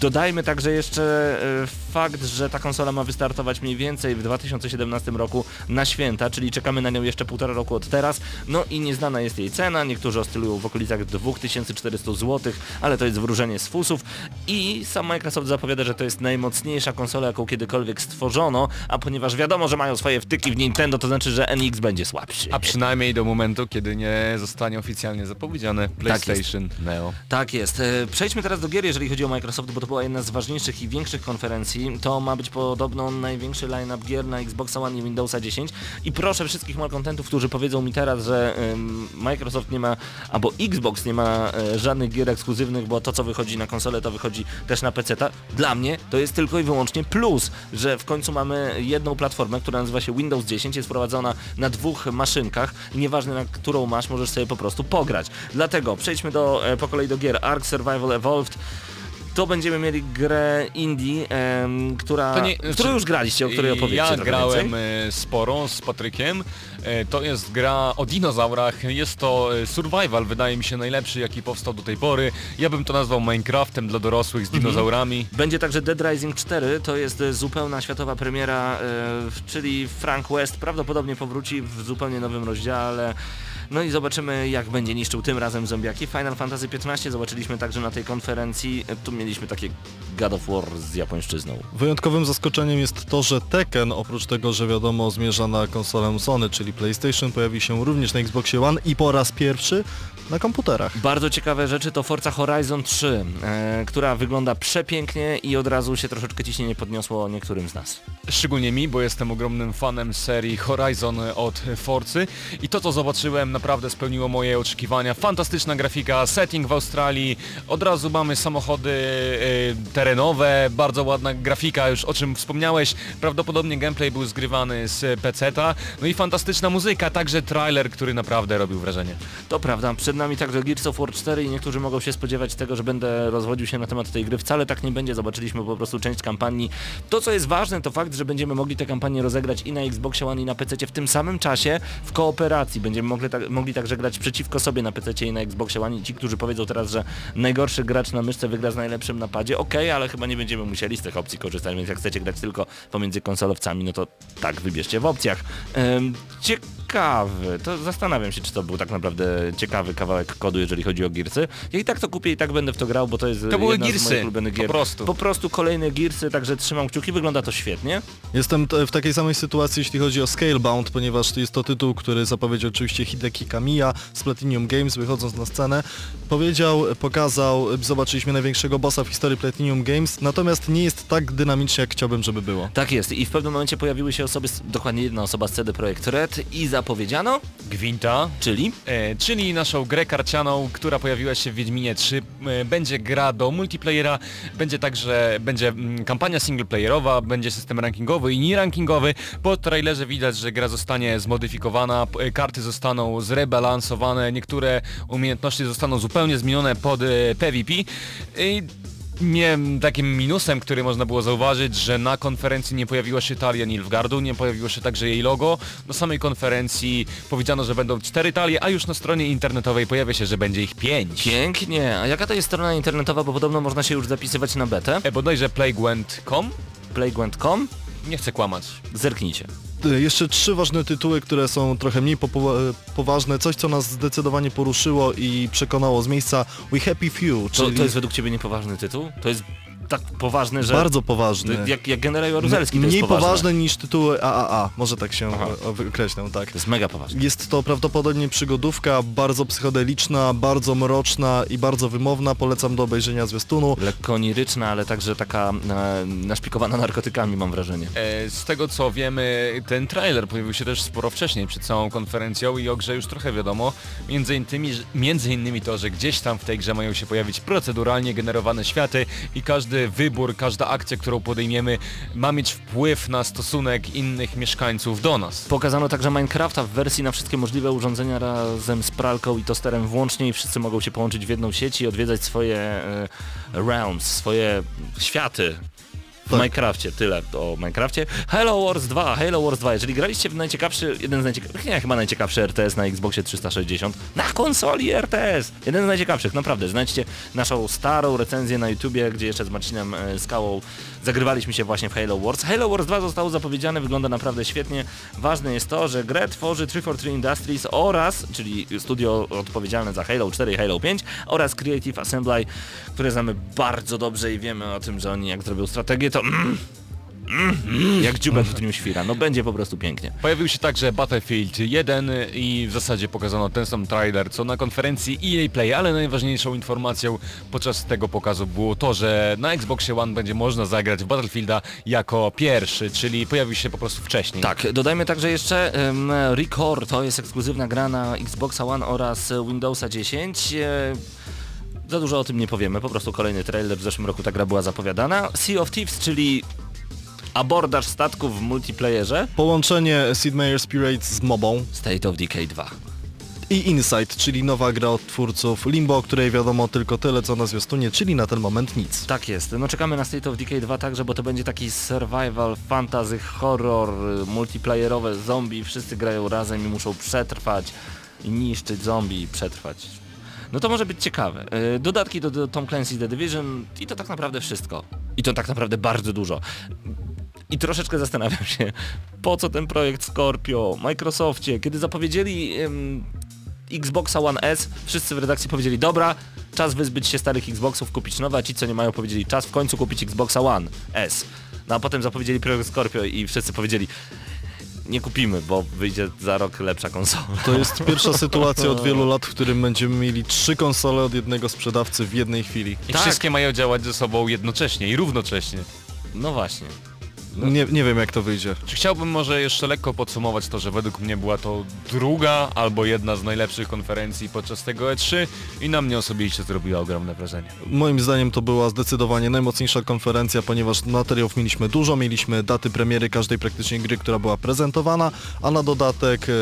dodajmy także jeszcze e, fakt, że ta konsola ma wystartować mniej więcej w 2017 roku na święta, czyli czekamy na nią jeszcze półtora roku od teraz. No i nieznana jest jej cena, niektórzy oscylują w okolicach 2400 zł, ale to jest wróżenie z fusów i sam Microsoft zapowiada, że to jest najmocniejsza konsola, jaką kiedykolwiek stworzono, a ponieważ wiadomo, że mają swoje wtyki w Nintendo, to znaczy, że NX będzie słabszy. A przynajmniej do momentu, kiedy nie zostanie oficjalnie zapowiedziane Tak PlayStation Neo. Tak jest. E, Przejdźmy teraz do gier, jeżeli chodzi o Microsoft, bo to była jedna z ważniejszych i większych konferencji. To ma być podobno największy line-up gier na Xbox One i Windowsa 10. I proszę wszystkich malkontentów, którzy powiedzą mi teraz, że Microsoft nie ma, albo Xbox nie ma e, żadnych gier ekskluzywnych, bo to co wychodzi na konsolę, to wychodzi też na PC. -ta. Dla mnie to jest tylko i wyłącznie plus, że w końcu mamy jedną platformę, która nazywa się Windows 10, jest prowadzona na dwóch maszynkach i nieważne na którą masz, możesz sobie po prostu pograć. Dlatego przejdźmy do, e, po kolei do gier Ark Survival Evolved. To będziemy mieli grę indie, em, która, nie- którą znaczy, już graliście, o której opowiedzcie Ja grałem więcej. sporo z Patrykiem. E, To jest gra o dinozaurach. Jest to e, survival, wydaje mi się najlepszy, jaki powstał do tej pory. Ja bym to nazwał Minecraftem dla dorosłych Mhm. z dinozaurami. Będzie także Dead Rising 4, to jest e, zupełna światowa premiera, czyli Frank West prawdopodobnie powróci w zupełnie nowym rozdziale. No i zobaczymy jak będzie niszczył tym razem zombiaki. Final Fantasy XV zobaczyliśmy także na tej konferencji. Tu mieliśmy takie God of War z japońszczyzną. Wyjątkowym zaskoczeniem jest to, że Tekken, oprócz tego, że wiadomo zmierza na konsolę Sony, czyli PlayStation, pojawi się również na Xboxie One i po raz pierwszy na komputerach. Bardzo ciekawe rzeczy to Forza Horizon 3, e, która wygląda przepięknie i od razu się troszeczkę ciśnienie podniosło niektórym z nas. Szczególnie mi, bo jestem ogromnym fanem serii Horizon od Forcy i to co zobaczyłem naprawdę spełniło moje oczekiwania. Fantastyczna grafika, setting w Australii, od razu mamy samochody e, terenowe, bardzo ładna grafika, już o czym wspomniałeś, prawdopodobnie gameplay był zgrywany z PC-ta, no i fantastyczna muzyka, także trailer, który naprawdę robił wrażenie. To prawda, przed nami także Gears of War 4 i niektórzy mogą się spodziewać tego, że będę rozwodził się na temat tej gry. Wcale tak nie będzie, zobaczyliśmy po prostu część kampanii. To co jest ważne to fakt, że będziemy mogli tę kampanię rozegrać i na Xboxie One i na PC w tym samym czasie w kooperacji. Będziemy mogli, tak, mogli także grać przeciwko sobie na PC i na Xboxie One i ci, którzy powiedzą teraz, że najgorszy gracz na myszce wygra z najlepszym napadzie, okej, ale chyba nie będziemy musieli z tych opcji korzystać, więc jak chcecie grać tylko pomiędzy konsolowcami, no to tak wybierzcie w opcjach. Ehm, ciekawy. To zastanawiam się, czy to był tak naprawdę ciekawy kawałek kodu, jeżeli chodzi o Gearsy. Ja i tak to kupię i tak będę w to grał, bo to jest To były jedna z Gearsy, moich ulubionych po gier. prostu. Po prostu kolejne Gearsy, także trzymam kciuki, wygląda to świetnie. Jestem w takiej samej sytuacji, jeśli chodzi o Scalebound, ponieważ jest to tytuł, który zapowiedział oczywiście Hideki Kamiya z Platinum Games, wychodząc na scenę. Powiedział, pokazał, zobaczyliśmy największego bossa w historii Platinum Games, natomiast nie jest tak dynamicznie, jak chciałbym, żeby było. Tak jest i w pewnym momencie pojawiły się osoby, z- dokładnie jedna osoba z CD Projekt Red i zapowiedziano, Gwinta, czyli e, czyli naszą grę karcianą, która pojawiła się w Wiedźminie 3. E, będzie gra do multiplayera, będzie także będzie mm, kampania singleplayerowa, będzie system rankingowy i nie-rankingowy. Po trailerze widać, że gra zostanie zmodyfikowana, p- e, karty zostaną zrebalansowane, niektóre umiejętności zostaną zupełnie zmienione pod e, PvP. I nie, takim minusem, który można było zauważyć, że na konferencji nie pojawiła się talia Nilfgaardu, nie pojawiło się także jej logo. Na samej konferencji powiedziano, że będą cztery talie, a już na stronie internetowej pojawia się, że będzie ich pięć. pięknie. A jaka to jest strona internetowa, bo podobno można się już zapisywać na betę. E, bodajże playgwent.com? Playgwent.com. Nie chcę kłamać. Zerknijcie. Y, Jeszcze trzy ważne tytuły, które są trochę mniej popo- poważne, coś co nas zdecydowanie poruszyło i przekonało z miejsca We Happy Few, To, czyli to jest według Ciebie niepoważny tytuł? To jest tak poważny, że... bardzo poważny. jak, jak generał Jaruzelski to Mniej jest poważne. poważne niż tytuły AAA, może tak się Aha. o- wykreślę, tak. To jest mega poważne. Jest to prawdopodobnie przygodówka, bardzo psychodeliczna, bardzo mroczna i bardzo wymowna. Polecam do obejrzenia zwiastunu. Lekko oniryczna, ale także taka e, naszpikowana narkotykami mam wrażenie. E, z tego co wiemy, ten trailer pojawił się też sporo wcześniej, przed całą konferencją i o grze już trochę wiadomo. Między innymi, między innymi to, że gdzieś tam w tej grze mają się pojawić proceduralnie generowane światy i każdy wybór, każda akcja, którą podejmiemy ma mieć wpływ na stosunek innych mieszkańców do nas. Pokazano także Minecrafta w wersji na wszystkie możliwe urządzenia razem z pralką i tosterem włącznie i wszyscy mogą się połączyć w jedną sieć i odwiedzać swoje e, realms, swoje światy. W Tak. Minecrafcie, tyle o Minecrafcie. Halo Wars 2, Halo Wars 2. Jeżeli graliście w najciekawszy, jeden z najciekawszych, nie, chyba najciekawszy RTS na Xboxie 360, na konsoli RTS, jeden z najciekawszych, naprawdę. Znajdźcie naszą starą recenzję na YouTubie, gdzie jeszcze z Marcinem e, Skałą zagrywaliśmy się właśnie w Halo Wars. Halo Wars 2 zostało zapowiedziane, wygląda naprawdę świetnie. Ważne jest to, że grę tworzy 343 Industries oraz, czyli studio odpowiedzialne za Halo 4 i Halo 5 oraz Creative Assembly, które znamy bardzo dobrze i wiemy o tym, że oni jak zrobią strategię, to mm, mm, mm, jak dziubek w dniu świra. No będzie po prostu pięknie. Pojawił się także Battlefield 1 i w zasadzie pokazano ten sam trailer co na konferencji EA Play, ale najważniejszą informacją podczas tego pokazu było to, że na Xboxie One będzie można zagrać w Battlefielda jako pierwszy, czyli pojawił się po prostu wcześniej. Tak, dodajmy także jeszcze um, Record, to jest ekskluzywna gra na Xboxa One oraz Windowsa 10. E, za dużo o tym nie powiemy, po prostu kolejny trailer, w zeszłym roku ta gra była zapowiadana. Sea of Thieves, czyli abordaż statków w multiplayerze. Połączenie Sid Meier's Pirates z mobą State of Decay 2. i Insight, czyli nowa gra od twórców Limbo, o której wiadomo tylko tyle co na zwiastunie, czyli na ten moment nic. Tak jest. No czekamy na State of Decay 2 także, bo to będzie taki survival, fantasy, horror, multiplayerowe zombie, wszyscy grają razem i muszą przetrwać niszczyć zombie i przetrwać. No to może być ciekawe. Y, Dodatki do, do Tom Clancy's The Division i to tak naprawdę wszystko. I to tak naprawdę bardzo dużo. I troszeczkę zastanawiam się, po co ten projekt Scorpio, Microsoftie, kiedy zapowiedzieli ym, Xboxa One S, wszyscy w redakcji powiedzieli, dobra, czas wyzbyć się starych Xboxów, kupić nowe, a ci co nie mają powiedzieli, czas w końcu kupić Xboxa One S. No a potem zapowiedzieli projekt Scorpio i wszyscy powiedzieli, nie kupimy, bo wyjdzie za rok lepsza konsola. To jest pierwsza sytuacja od wielu lat, w którym będziemy mieli trzy konsole od jednego sprzedawcy w jednej chwili. I Tak. wszystkie mają działać ze sobą jednocześnie i równocześnie. No właśnie. Nie, nie wiem jak to wyjdzie. Czy chciałbym może jeszcze lekko podsumować to, że według mnie była to druga albo jedna z najlepszych konferencji podczas tego E3 i na mnie osobiście zrobiła ogromne wrażenie. Moim zdaniem to była zdecydowanie najmocniejsza konferencja, ponieważ materiałów mieliśmy dużo, mieliśmy daty premiery każdej praktycznie gry, która była prezentowana, a na dodatek, e,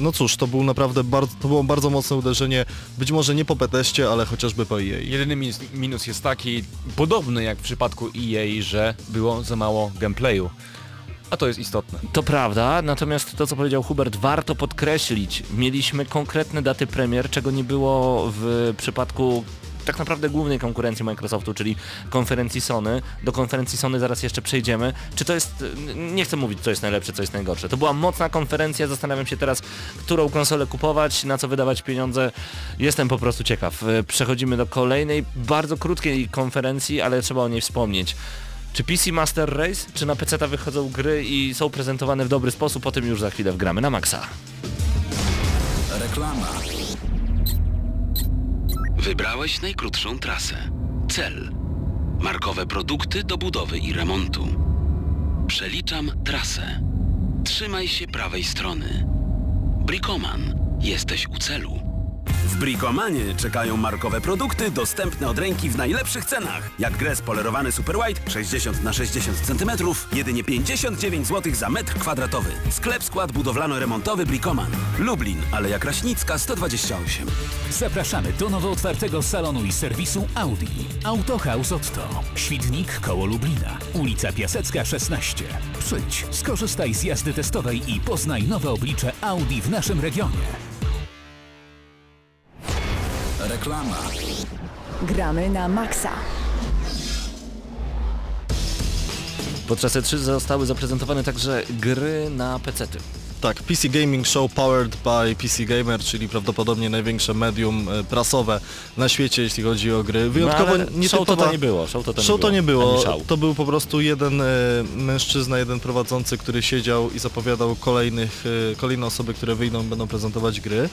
no cóż, to był naprawdę bardzo, to było bardzo mocne uderzenie, być może nie po Bethesdzie, ale chociażby po EA. Jedyny minus, jest taki, podobny jak w przypadku EA, że było za mało A to jest istotne. To prawda, natomiast to co powiedział Hubert warto podkreślić. Mieliśmy konkretne daty premier, czego nie było w przypadku tak naprawdę głównej konkurencji Microsoftu, czyli konferencji Sony. Do konferencji Sony zaraz jeszcze przejdziemy. Czy to jest, nie chcę mówić co jest najlepsze, co jest najgorsze. To była mocna konferencja, zastanawiam się teraz, którą konsolę kupować, na co wydawać pieniądze. Jestem po prostu ciekaw. Przechodzimy do kolejnej, bardzo krótkiej konferencji, ale trzeba o niej wspomnieć. Czy PC Master Race, czy na PC wychodzą gry i są prezentowane w dobry sposób, o tym już za chwilę wgramy na maksa. Reklama. Wybrałeś najkrótszą trasę. Cel. Markowe produkty do budowy i remontu. Przeliczam trasę. Trzymaj się prawej strony. Brikoman. Jesteś u celu. W Bricomanie czekają markowe produkty dostępne od ręki w najlepszych cenach. Jak gres polerowany Super White 60 na 60 cm, jedynie 59 zł za metr kwadratowy. Sklep skład budowlano-remontowy Bricoman. Lublin, Aleja Kraśnicka 128. Zapraszamy do nowo otwartego salonu i serwisu Audi. Autohaus Otto. Świdnik koło Lublina. Ulica Piasecka 16. Przyjdź, skorzystaj z jazdy testowej i poznaj nowe oblicze Audi w naszym regionie. Reklama. Gramy na maksa. Podczas E3 zostały zaprezentowane także gry na PC-ty. Tak, PC Gaming Show powered by PC Gamer, czyli prawdopodobnie największe medium e, prasowe na świecie, jeśli chodzi o gry. Wyjątkowo no, ale nietypowa... show to, to nie było. Show to, to Show to nie było. To był po prostu jeden e, mężczyzna, jeden prowadzący, który siedział i zapowiadał kolejnych, e, kolejne osoby, które wyjdą, będą prezentować gry.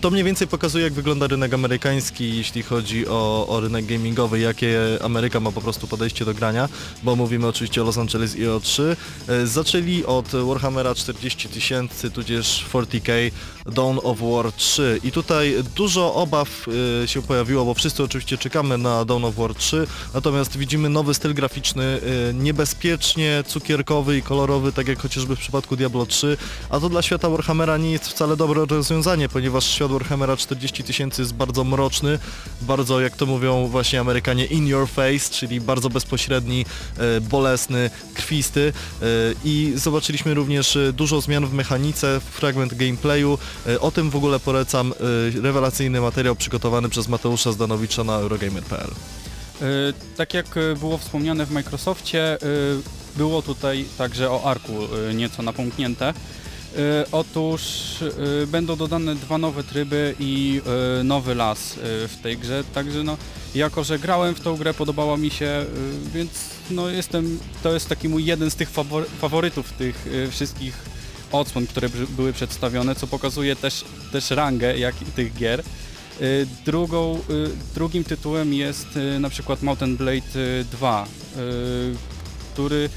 To mniej więcej pokazuje, jak wygląda rynek amerykański, jeśli chodzi o, o rynek gamingowy, jakie Ameryka ma po prostu podejście do grania, bo mówimy oczywiście o Los Angeles i o 3. E, Zaczęli od Warhammera 40 tysięcy, tudzież 40k Dawn of War 3 i tutaj dużo obaw e, się pojawiło, bo wszyscy oczywiście czekamy na Dawn of War 3, natomiast widzimy nowy styl graficzny, e, niebezpiecznie cukierkowy i kolorowy, tak jak chociażby w przypadku Diablo 3, a to dla świata Warhammera nie jest wcale dobre rozwiązanie, ponieważ świat Warhammera 40 tysięcy jest bardzo mroczny, bardzo, jak to mówią właśnie Amerykanie, in your face, czyli bardzo bezpośredni, e, bolesny, krwisty. I zobaczyliśmy również dużo zmian w mechanice, fragment gameplayu, E, O tym w ogóle polecam e, rewelacyjny materiał przygotowany przez Mateusza Zdanowicza na Eurogamer.pl. Y, Tak jak było wspomniane w Microsoftie, było tutaj także o Arku nieco napomknięte. Otóż będą dodane dwa nowe tryby i nowy las w tej grze, także no, jako że grałem w tą grę, podobała mi się, więc no jestem, to jest taki mój jeden z tych fawor- faworytów tych wszystkich odsłon, które były przedstawione, co pokazuje też, też rangę jak tych gier. Y, Drugą, y, drugim tytułem jest y, na przykład Mountain Blade y, 2, y, który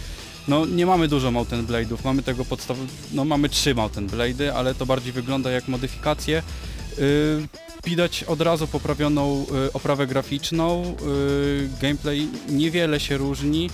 no nie mamy dużo Mountain Blade'ów, mamy tego podstaw... no mamy trzy Mountain Blade'y, ale to bardziej wygląda jak modyfikacje. Widać od razu poprawioną oprawę graficzną, gameplay niewiele się różni,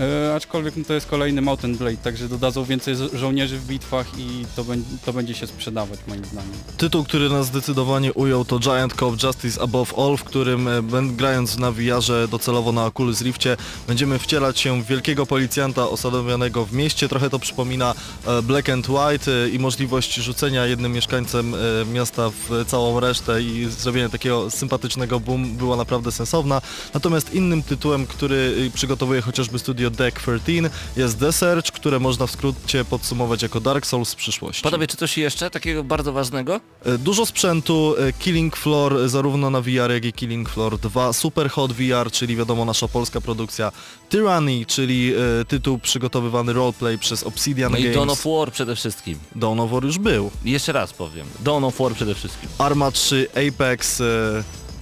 y, aczkolwiek no, to jest kolejny Mountain Blade, także dodadzą więcej żo- żołnierzy w bitwach i to, to będzie się sprzedawać moim zdaniem. Tytuł, który nas zdecydowanie ujął to Giant Cop Justice Above All, w którym e, grając na VR-ze docelowo na Oculus Rifcie będziemy wcielać się w wielkiego policjanta osadowionego w mieście. Trochę to przypomina e, Black and White e, i możliwość rzucenia jednym mieszkańcem e, miasta w całą resztę i zrobienie takiego sympatycznego boom była naprawdę sensowna. Natomiast innym tytułem, który e, przygotowuje chociażby studio Deck 13 jest The Search, które można w skrócie podsumować jako Dark Souls z przyszłości. Panowie, czy coś jeszcze takiego bardzo ważnego? E, Dużo sprzętu, e, Killing Floor e, zarówno na VR, jak i Killing Floor 2, Super Hot VR, czyli wiadomo nasza polska produkcja, Tyranny, czyli tytuł przygotowywany roleplay przez Obsidian No i Games. Dawn of War przede wszystkim. Dawn of War już był. Jeszcze raz powiem. Dawn of War przede wszystkim. Arma 3, Apex,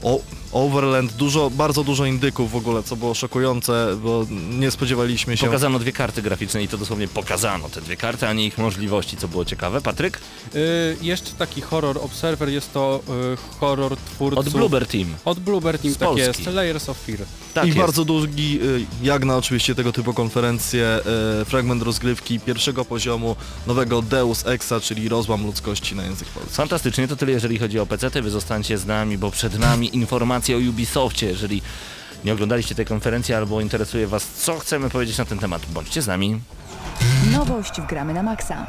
o, Overland, dużo, bardzo dużo indyków w ogóle, co było szokujące, bo nie spodziewaliśmy się. Pokazano dwie karty graficzne i to dosłownie pokazano te dwie karty, a nie ich możliwości, co było ciekawe. Patryk? Y, jeszcze taki horror Observer jest to y, horror twórców... Od Bloober Team. Od Bloober Team, Z tak Polski. jest. Layers of Fear. Tak I jest. bardzo długi, y, jak na oczywiście tego typu konferencje, y, fragment rozgrywki pierwszego poziomu nowego Deus Exa, czyli rozłam ludzkości na język polski. Fantastycznie, to tyle jeżeli chodzi o PC, wy zostańcie z nami, bo przed nami informacje o Ubisoftie. Jeżeli nie oglądaliście tej konferencji albo interesuje was, co chcemy powiedzieć na ten temat, bądźcie z nami. Nowość w Gramy na maksa.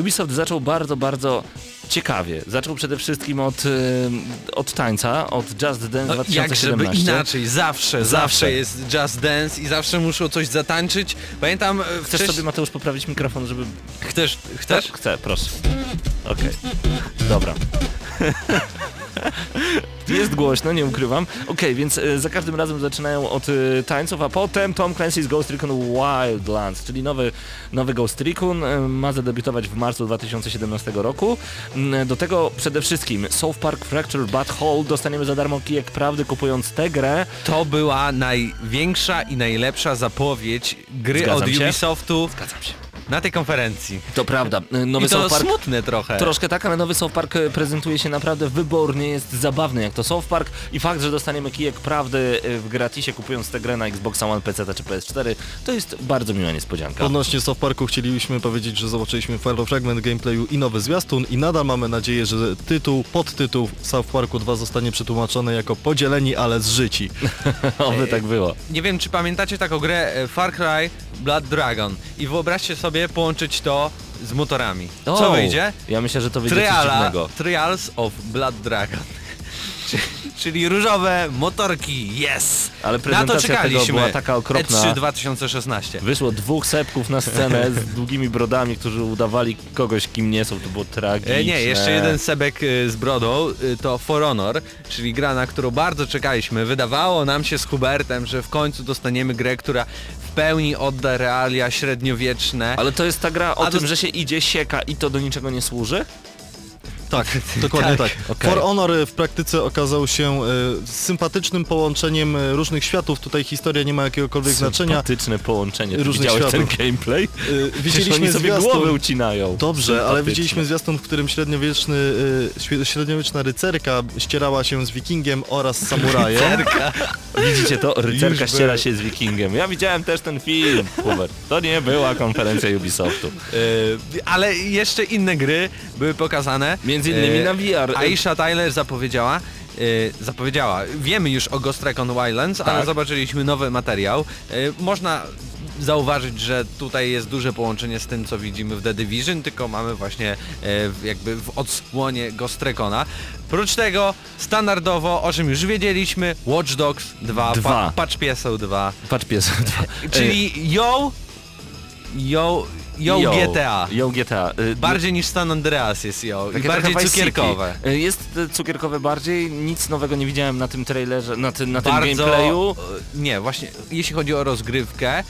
Ubisoft zaczął bardzo, bardzo ciekawie. Zaczął przede wszystkim od, y, od tańca, od Just Dance No, jak 2017. żeby inaczej, zawsze, zawsze, Zawsze. jest Just Dance i zawsze muszą coś zatańczyć. Pamiętam... e, Chcesz wcześ- sobie Mateusz poprawić mikrofon, żeby... Chcesz? Chcesz? Chcę, proszę. Okej, dobra. Jest głośno, nie ukrywam. Okej, więc e, za każdym razem zaczynają od e, tańców, a potem Tom Clancy's Ghost Recon Wildlands, czyli nowy, nowy Ghost Recon, e, ma zadebiutować w marcu 2017 roku. Mm, Do tego przede wszystkim South Park Fracture But Hole dostaniemy za darmo kijek prawdy kupując tę grę. To była największa i najlepsza zapowiedź gry Zgadzam od się. Ubisoftu Zgadzam się. Na tej konferencji. To prawda, e, nowy I to South Park... smutne trochę. Troszkę tak, ale nowy South Park e, prezentuje się naprawdę wybornie, jest zabawny jak to South Park i fakt, że dostaniemy kijek prawdy e, w gratisie kupując tę grę na Xboxa One, PC czy PS4, to jest bardzo miła niespodzianka. Odnośnie South Parku chcielibyśmy powiedzieć, że zobaczyliśmy fragment gameplayu i nowy zwiastun i nadal mamy nadzieję, że tytuł, podtytuł South Parku 2 zostanie przetłumaczony jako podzieleni, ale zżyci. Oby tak było. Nie wiem, czy pamiętacie taką grę e, Far Cry Blood Dragon i wyobraźcie sobie połączyć to z motorami. Co O, wyjdzie? Ja myślę, że to wyjdzie coś Triala, dziwnego. Trials of Blood Dragon. Czy- Czyli różowe motorki, yes! Ale Na to prezentacja czekaliśmy. była taka okropna. E3 2016. Wyszło dwóch sepków na scenę z długimi brodami, którzy udawali kogoś, kim nie są. To było tragiczne. E, nie, jeszcze jeden sebek y, z brodą y, to For Honor, czyli gra, na którą bardzo czekaliśmy. Wydawało nam się z Hubertem, że w końcu dostaniemy grę, która w pełni odda realia średniowieczne. Ale to jest ta gra o A tym, że się idzie, sieka i to do niczego nie służy? Tak, dokładnie tak. Okej. For Honor w praktyce okazał się e, sympatycznym połączeniem e, różnych światów. Tutaj historia nie ma jakiegokolwiek znaczenia. Sympatyczne połączenie. Ty Różnych widziałeś ten światów. gameplay? E, Widzieliśmy oni sobie zwiastun. głowy ucinają. Dobrze, ale Sympatyczne. widzieliśmy zwiastun, w którym średniowieczny, y, średniowieczna rycerka ścierała się z wikingiem oraz samurajem. Widzicie to? Rycerka Już ściera się z wikingiem. Ja widziałem też ten film, Hubert. To nie była konferencja Ubisoftu. Y, ale jeszcze inne gry były pokazane. Między innymi Y, na VR. Aisha Tyler zapowiedziała, y, zapowiedziała, wiemy już o Ghost Recon Wildlands, ale Tak. zobaczyliśmy nowy materiał. Y, można zauważyć, że tutaj jest duże połączenie z tym, co widzimy w The Division, tylko mamy właśnie e, w- jakby w odsłonie Ghost Recona. Prócz tego, standardowo, o czym już wiedzieliśmy, Watch Dogs 2, Dwa. Pa, Patch Pieseł 2, Patrz pies. czyli Yo, Yo, Yo, GTA. Yo GTA. Y, Bardziej niż San Andreas jest Yo i bardziej cukierkowe. City. Y, Jest y, cukierkowe bardziej, nic nowego nie widziałem na tym trailerze, na, tym na tym Bardzo, gameplayu. Nie, właśnie jeśli chodzi o rozgrywkę,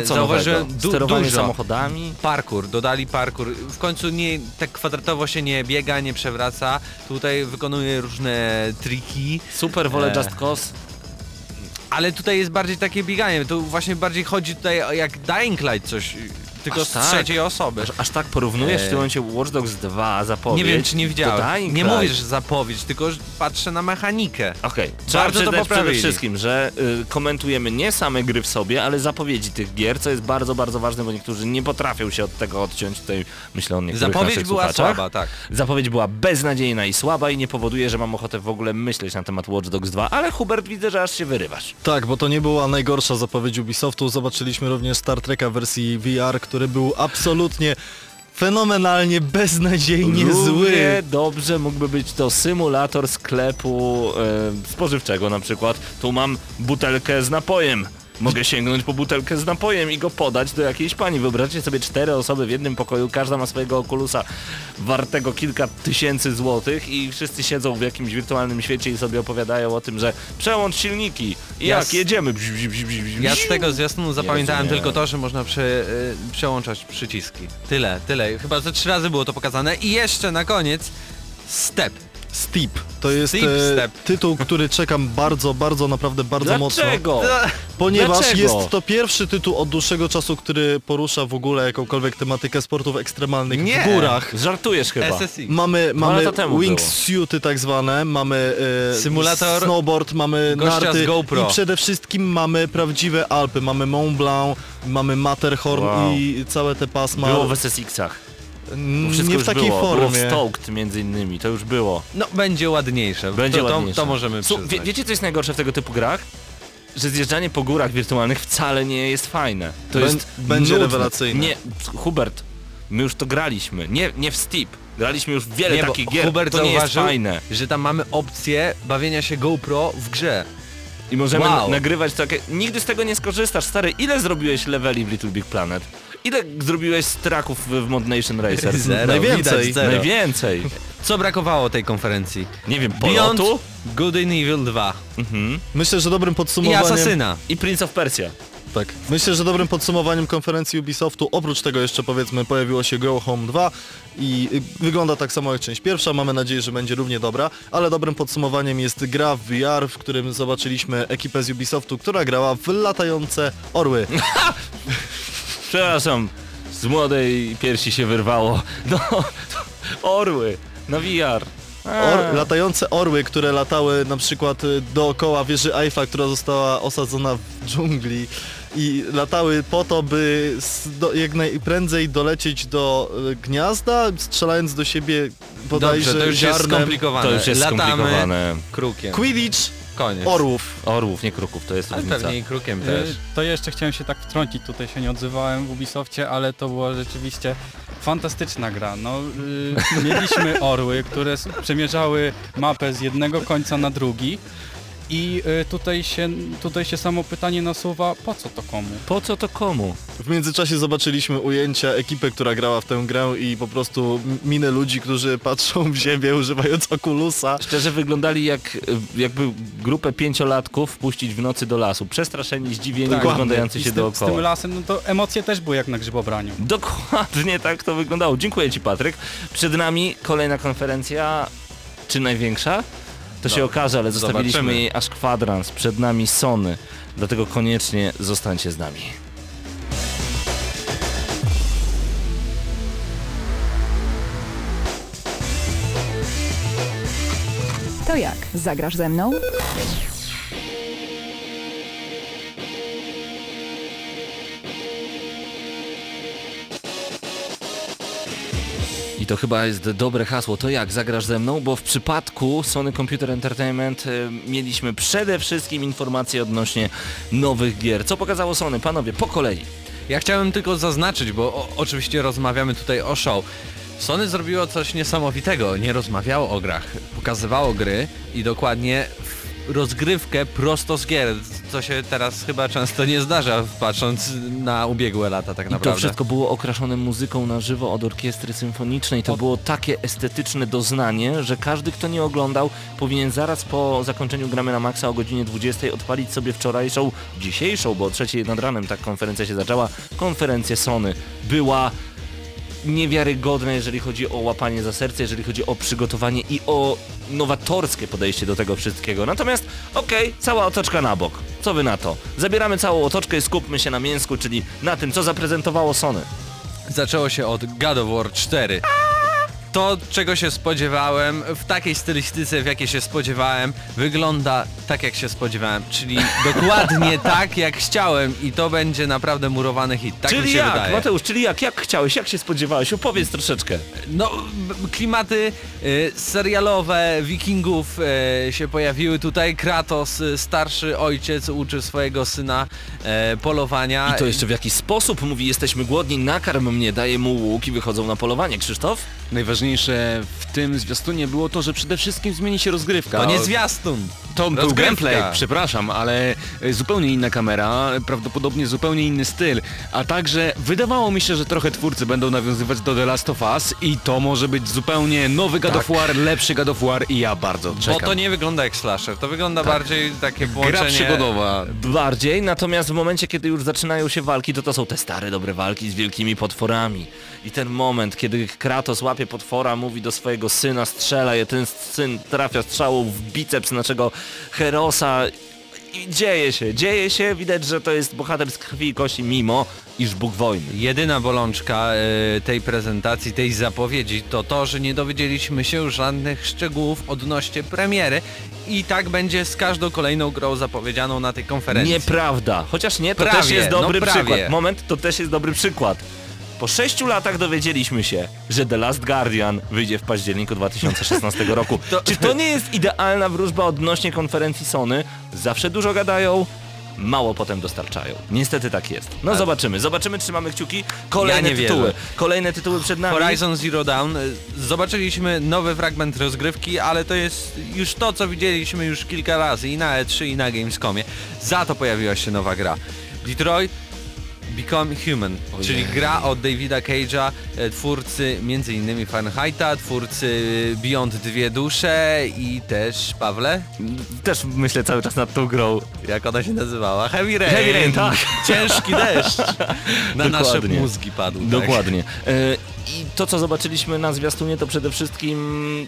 No co zauważyłem du Sterowanie dużo. samochodami. Parkour, dodali parkour. W końcu nie tak kwadratowo się nie biega, nie przewraca. Tutaj wykonuje różne triki, Super, wolę E. Just Cause. ale tutaj jest bardziej takie bieganie. Tu właśnie bardziej chodzi tutaj o jak Dying Light coś, tylko Aż z tak? trzeciej osoby. Aż, aż tak porównujesz w E. tym momencie Watch Dogs 2 zapowiedź. Nie wiem czy nie widziałem. Nie mówisz zapowiedź, tylko patrzę na mechanikę. Okej, trzeba Bardzo to przyznać przede wszystkim, że y, komentujemy nie same gry w sobie, ale zapowiedzi tych gier, co jest bardzo, bardzo ważne, bo niektórzy nie potrafią się od tego odciąć. Tutaj myślę o niektórych Zapowiedź była słuchaczach. słaba, tak. Zapowiedź była beznadziejna i słaba i nie powoduje, że mam ochotę w ogóle myśleć na temat Watch Dogs 2, ale Hubert widzę, że aż się wyrywasz. Tak, bo to nie była najgorsza zapowiedź Ubisoftu. Zobaczyliśmy również Star Treka w wersji VR, który był absolutnie fenomenalnie, beznadziejnie Równie zły. dobrze mógłby być to symulator sklepu e, spożywczego na przykład. Tu mam butelkę z napojem. Mogę sięgnąć po butelkę z napojem i go podać do jakiejś pani. Wyobraźcie sobie cztery osoby w jednym pokoju, każda ma swojego okulusa wartego kilka tysięcy złotych i wszyscy siedzą w jakimś wirtualnym świecie i sobie opowiadają o tym, że przełącz silniki. I Ja jak z- jedziemy? Bzi, bzi, bzi, bzi. Ja z tego zwiastunu zapamiętałem tylko to, że można prze, y, przełączać przyciski. Tyle, tyle. Chyba ze trzy razy było to pokazane. I jeszcze na koniec Step. Steep. To jest Steep e, tytuł, który czekam bardzo, bardzo, naprawdę bardzo mocno. Dlaczego? Ponieważ Dlaczego? jest to pierwszy tytuł od dłuższego czasu, który porusza w ogóle jakąkolwiek tematykę sportów ekstremalnych Nie. w górach. Żartujesz chyba. SSI. Mamy, mamy lata temu wingsuity tak zwane, mamy e, Symulator snowboard, mamy gościa z narty GoPro. i przede wszystkim mamy prawdziwe Alpy, mamy Mont Blanc, mamy Matterhorn Wow. i całe te pasma. Było w SSX-ach. Nie w takiej było. Było formie. Stoked między innymi, to już było. No, będzie ładniejsze. Będzie to, to, ładniejsze. to możemy Słu- przyznać. wie, Wiecie co jest najgorsze w tego typu grach? Że zjeżdżanie po górach wirtualnych wcale nie jest fajne. To Bę- jest będzie nudne. rewelacyjne. Nie, Hubert, my już to graliśmy. Nie, nie w Steep. Graliśmy już w wiele Nie, takich gier, Hubert to nie jest fajne. że tam mamy opcję bawienia się GoPro w grze. I możemy Wow. nagrywać takie... Nigdy z tego nie skorzystasz, stary. Ile zrobiłeś leveli w Little Big Planet? Ile zrobiłeś z traków w, Mod Nation Racer? Zero, Najwięcej. widać zero. Najwięcej. Co brakowało tej konferencji? Nie wiem, Beyond polotu Good and Evil 2 mhm. Myślę, że dobrym i podsumowaniem... Asasyna. i Prince of Persia. Tak. Myślę, że dobrym podsumowaniem konferencji Ubisoftu, oprócz tego jeszcze powiedzmy pojawiło się Go Home 2 i wygląda tak samo jak część pierwsza, mamy nadzieję, że będzie równie dobra, ale dobrym podsumowaniem jest gra w VR, w którym zobaczyliśmy ekipę z Ubisoftu, która grała w latające orły. Przepraszam, z młodej piersi się wyrwało. No, orły, na VR. Or, latające orły, które latały na przykład y, dookoła wieży Eiffla, która została osadzona w dżungli i latały po to, by do, jak najprędzej dolecieć do y, gniazda, strzelając do siebie bodajże Dobrze, to już jest ziarnem skomplikowane. To już jest Latamy skomplikowane. krukiem. Quidditch Koniec. orłów. Orłów, nie kruków, to jest Ale różnica. pewnie i krukiem Y, też. To jeszcze chciałem się tak wtrącić, tutaj się nie odzywałem w Ubisoftie, ale to była rzeczywiście fantastyczna gra. No, y, mieliśmy orły, które przemierzały mapę z jednego końca na drugi i y, tutaj się, tutaj się samo pytanie nasuwa, po co to komu? Po co to komu? W międzyczasie zobaczyliśmy ujęcia ekipy, która grała w tę grę i po prostu m- miny ludzi, którzy patrzą w ziemię używając okulusa. Szczerze wyglądali jak y, jakby grupę pięciolatków wpuścić w nocy do lasu. Przestraszeni, zdziwieni, Tak. rozglądający I się z tym, z dookoła. tym lasem, no to emocje też były jak na grzybobraniu. Dokładnie tak to wyglądało. Dziękuję Ci Patryk. Przed nami kolejna konferencja, czy największa? To się No, okaże, ale zostawiliśmy zobaczymy. jej aż kwadrans. Przed nami Sony. Dlatego koniecznie zostańcie z nami. To jak? Zagrasz ze mną? I to chyba jest dobre hasło. To jak zagrasz ze mną? Bo w przypadku Sony Computer Entertainment y, mieliśmy przede wszystkim informacje odnośnie nowych gier. Co pokazało Sony? Panowie, po kolei. Ja chciałem tylko zaznaczyć, bo o, oczywiście rozmawiamy tutaj o show. Sony zrobiło coś niesamowitego, nie rozmawiało o grach, pokazywało gry i dokładnie w rozgrywkę prosto z gier, co się teraz chyba często nie zdarza, patrząc na ubiegłe lata tak I to naprawdę. wszystko było okraszone muzyką na żywo od orkiestry symfonicznej. To było takie estetyczne doznanie, że każdy, kto nie oglądał, powinien zaraz po zakończeniu gramy na maksa o godzinie 20 odpalić sobie wczorajszą, dzisiejszą, bo o trzeciej nad ranem tak konferencja się zaczęła, konferencję Sony. Była niewiarygodna, jeżeli chodzi o łapanie za serce, jeżeli chodzi o przygotowanie i o nowatorskie podejście do tego wszystkiego. Natomiast, okej, cała otoczka na bok. Co wy na to? Zabieramy całą otoczkę i skupmy się na mięsku, czyli na tym, co zaprezentowało Sony. Zaczęło się od God of War 4. To, czego się spodziewałem, w takiej stylistyce, w jakiej się spodziewałem, wygląda tak, jak się spodziewałem, czyli dokładnie tak, jak chciałem i to będzie naprawdę murowany hit. Tak mi czyli się jak, wydaje. Mateusz, czyli jak? Jak chciałeś? Jak się spodziewałeś? Opowiedz troszeczkę. No, klimaty y, serialowe wikingów y, się pojawiły tutaj. Kratos, y, starszy ojciec, uczy swojego syna y, polowania. I to jeszcze w jakiś sposób mówi, jesteśmy głodni, nakarm mnie, daje mu łuk i wychodzą na polowanie. Krzysztof? Najważniejsze w tym zwiastunie było to, że przede wszystkim zmieni się rozgrywka. To nie zwiastun. To był gameplay, przepraszam, ale e, zupełnie inna kamera, prawdopodobnie zupełnie inny styl, a także wydawało mi się, że trochę twórcy będą nawiązywać do The Last of Us i to może być zupełnie nowy God of War, lepszy God of War i ja bardzo Bo czekam. to nie wygląda jak slasher, to wygląda bardziej takie połączenie... Gra przygodowa. Bardziej, natomiast w momencie, kiedy już zaczynają się walki, to to są te stare, dobre walki z wielkimi potworami. I ten moment, kiedy Kratos łapie potwora, mówi do swojego syna, strzela je, ten syn trafia strzałą w biceps naszego Herosa. I dzieje się, dzieje się, widać, że to jest bohater z krwi i kości, mimo iż Bóg wojny. Jedyna bolączka y, tej prezentacji, tej zapowiedzi to to, że nie dowiedzieliśmy się żadnych szczegółów odnośnie premiery i tak będzie z każdą kolejną grą zapowiedzianą na tej konferencji. Nieprawda. Chociaż nie, to Prawie, też jest dobry no przykład. Moment, to też jest dobry przykład. Po sześciu latach dowiedzieliśmy się, że The Last Guardian wyjdzie w październiku 2016 roku. To- Czy to nie jest idealna wróżba odnośnie konferencji Sony? Zawsze dużo gadają, mało potem dostarczają. Niestety tak jest. No Ale- zobaczymy, zobaczymy, trzymamy kciuki. Ja Kolejne nie tytuły. wierzę. Kolejne tytuły przed nami. Horizon Zero Dawn. Zobaczyliśmy nowy fragment rozgrywki, ale to jest już to, co widzieliśmy już kilka razy i na E3 i na Gamescomie. Za to pojawiła się nowa gra. Detroit Become Human, Ojej. czyli gra od Davida Cage'a, e, twórcy m.in. Fahrenheita, twórcy Beyond Dwie Dusze i też, Pawle, Też myślę cały czas nad tą grą. jak ona się nazywała? Heavy Rain. Heavy Rain, tak. Ciężki deszcz. Na nasze Dokładnie. mózgi padł. tak. Dokładnie. E, I to, co zobaczyliśmy na zwiastunie, to przede wszystkim...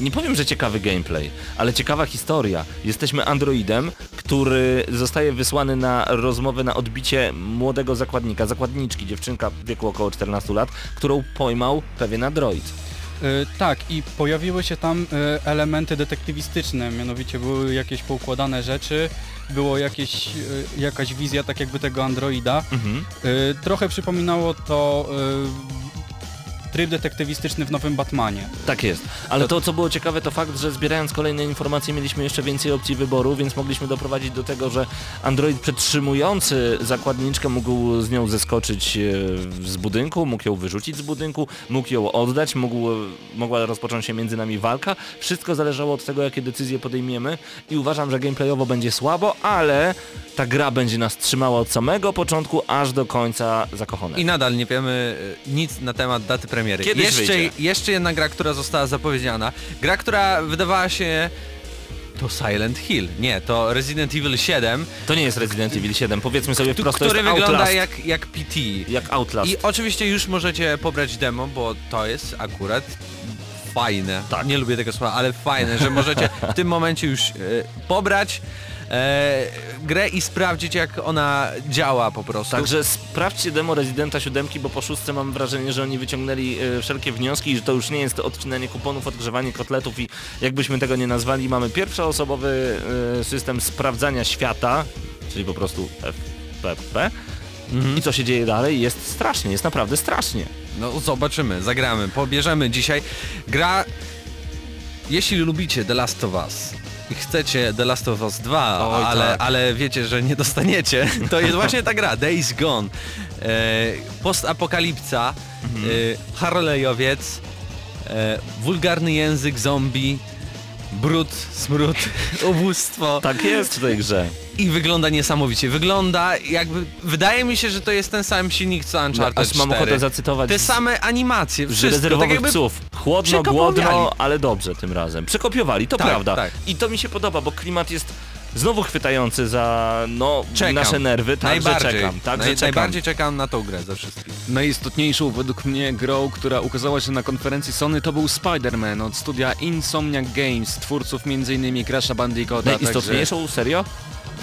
Nie powiem, że ciekawy gameplay, ale ciekawa historia. Jesteśmy androidem, który zostaje wysłany na rozmowę, na odbicie młodego zakładnika, zakładniczki, dziewczynka w wieku około 14 lat, którą pojmał pewien android. Y, Tak, i pojawiły się tam y, elementy detektywistyczne, mianowicie były jakieś poukładane rzeczy, było jakieś, y, jakaś wizja tak jakby tego androida. Mhm. Trochę przypominało to tryb detektywistyczny w nowym Batmanie. Tak jest. Ale to, co było ciekawe, to fakt, że zbierając kolejne informacje mieliśmy jeszcze więcej opcji wyboru, więc mogliśmy doprowadzić do tego, że android przetrzymujący zakładniczkę mógł z nią zeskoczyć e, z budynku, mógł ją wyrzucić z budynku, mógł ją oddać, mógł, mogła rozpocząć się między nami walka. Wszystko zależało od tego, jakie decyzje podejmiemy i uważam, że gameplayowo będzie słabo, ale ta gra będzie nas trzymała od samego początku aż do końca zakochane. I nadal nie wiemy y, nic na temat daty premiery. Kiedyś jeszcze, wyjdzie. jeszcze jedna gra, która została zapowiedziana. Gra, która wydawała się... To Silent Hill. Nie, to Resident Evil 7, To nie jest Resident Evil 7, powiedzmy sobie wprost, to który jest wygląda Outlast. jak, jak PT. jak Outlast. I oczywiście już możecie pobrać demo, bo to jest akurat fajne. Tak. Nie lubię tego słowa, ale fajne, że możecie w tym momencie już e, pobrać e, grę i sprawdzić jak ona działa po prostu. Także sprawdźcie demo Residenta 7, bo po szóstce mam wrażenie, że oni wyciągnęli e, wszelkie wnioski i że to już nie jest to odcinanie kuponów, odgrzewanie kotletów i jakbyśmy tego nie nazwali, mamy pierwszoosobowy e, system sprawdzania świata, czyli po prostu FPP. Mhm. I co się dzieje dalej? Jest strasznie, jest naprawdę strasznie. No zobaczymy, zagramy, pobierzemy dzisiaj. Gra, jeśli lubicie The Last of Us i chcecie The Last of Us 2, Oj, ale, tak. ale wiecie, że nie dostaniecie, to jest właśnie ta gra, Days Gone. E, postapokalipsa, Mhm. e, Harleyowiec, e, wulgarny język zombie, brud, smród, ubóstwo Tak jest w tej grze. i wygląda niesamowicie. Wygląda jakby, wydaje mi się, że to jest ten sam silnik co Uncharted No, Aż mam 4. ochotę zacytować Te same animacje, wszystko, rezerwowych tak psów. Chłodno, głodno, ale dobrze tym razem. Przekopiowali, to Tak, prawda. tak. I to mi się podoba, bo klimat jest znowu chwytający za no, Czekam. nasze nerwy. Także najbardziej, czekam. Także naj, czekam. najbardziej czekam na tą grę ze wszystkich. Najistotniejszą według mnie grą, która ukazała się na konferencji Sony to był Spider-Man od studia Insomniac Games, twórców m.in. Crash'a Bandicoota. Najistotniejszą, serio?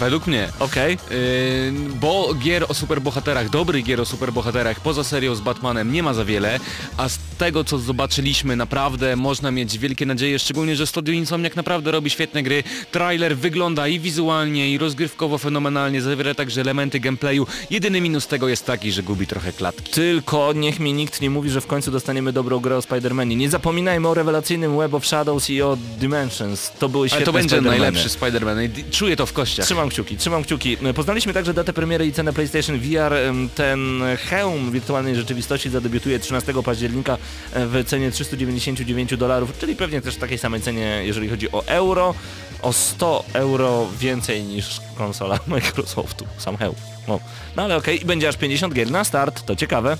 Według mnie. Okej. Yy, bo gier o superbohaterach, dobrych gier o superbohaterach poza serią z Batmanem nie ma za wiele, a z tego co zobaczyliśmy naprawdę można mieć wielkie nadzieje, szczególnie, że Studio Insomniac naprawdę robi świetne gry. Trailer wygląda i wizualnie i rozgrywkowo fenomenalnie, zawiera także elementy gameplayu. Jedyny minus tego jest taki, że gubi trochę klatki. Tylko niech mi nikt nie mówi, że w końcu dostaniemy dobrą grę o Spider-Manie. Nie zapominajmy o rewelacyjnym Web of Shadows i o Dimensions. To były Ale świetne to będzie najlepszy Spider-Man czuję to w kościach. Trzymam kciuki, trzymam kciuki. Poznaliśmy także datę premiery i cenę PlayStation VR. Em, Ten hełm wirtualnej rzeczywistości zadebiutuje 13 października e, w cenie 399 dolarów, czyli pewnie też w takiej samej cenie, jeżeli chodzi o euro. O 100 euro więcej niż konsola Microsoftu, sam hełm. No, no ale okej, i będzie aż 50 gier na start, to ciekawe.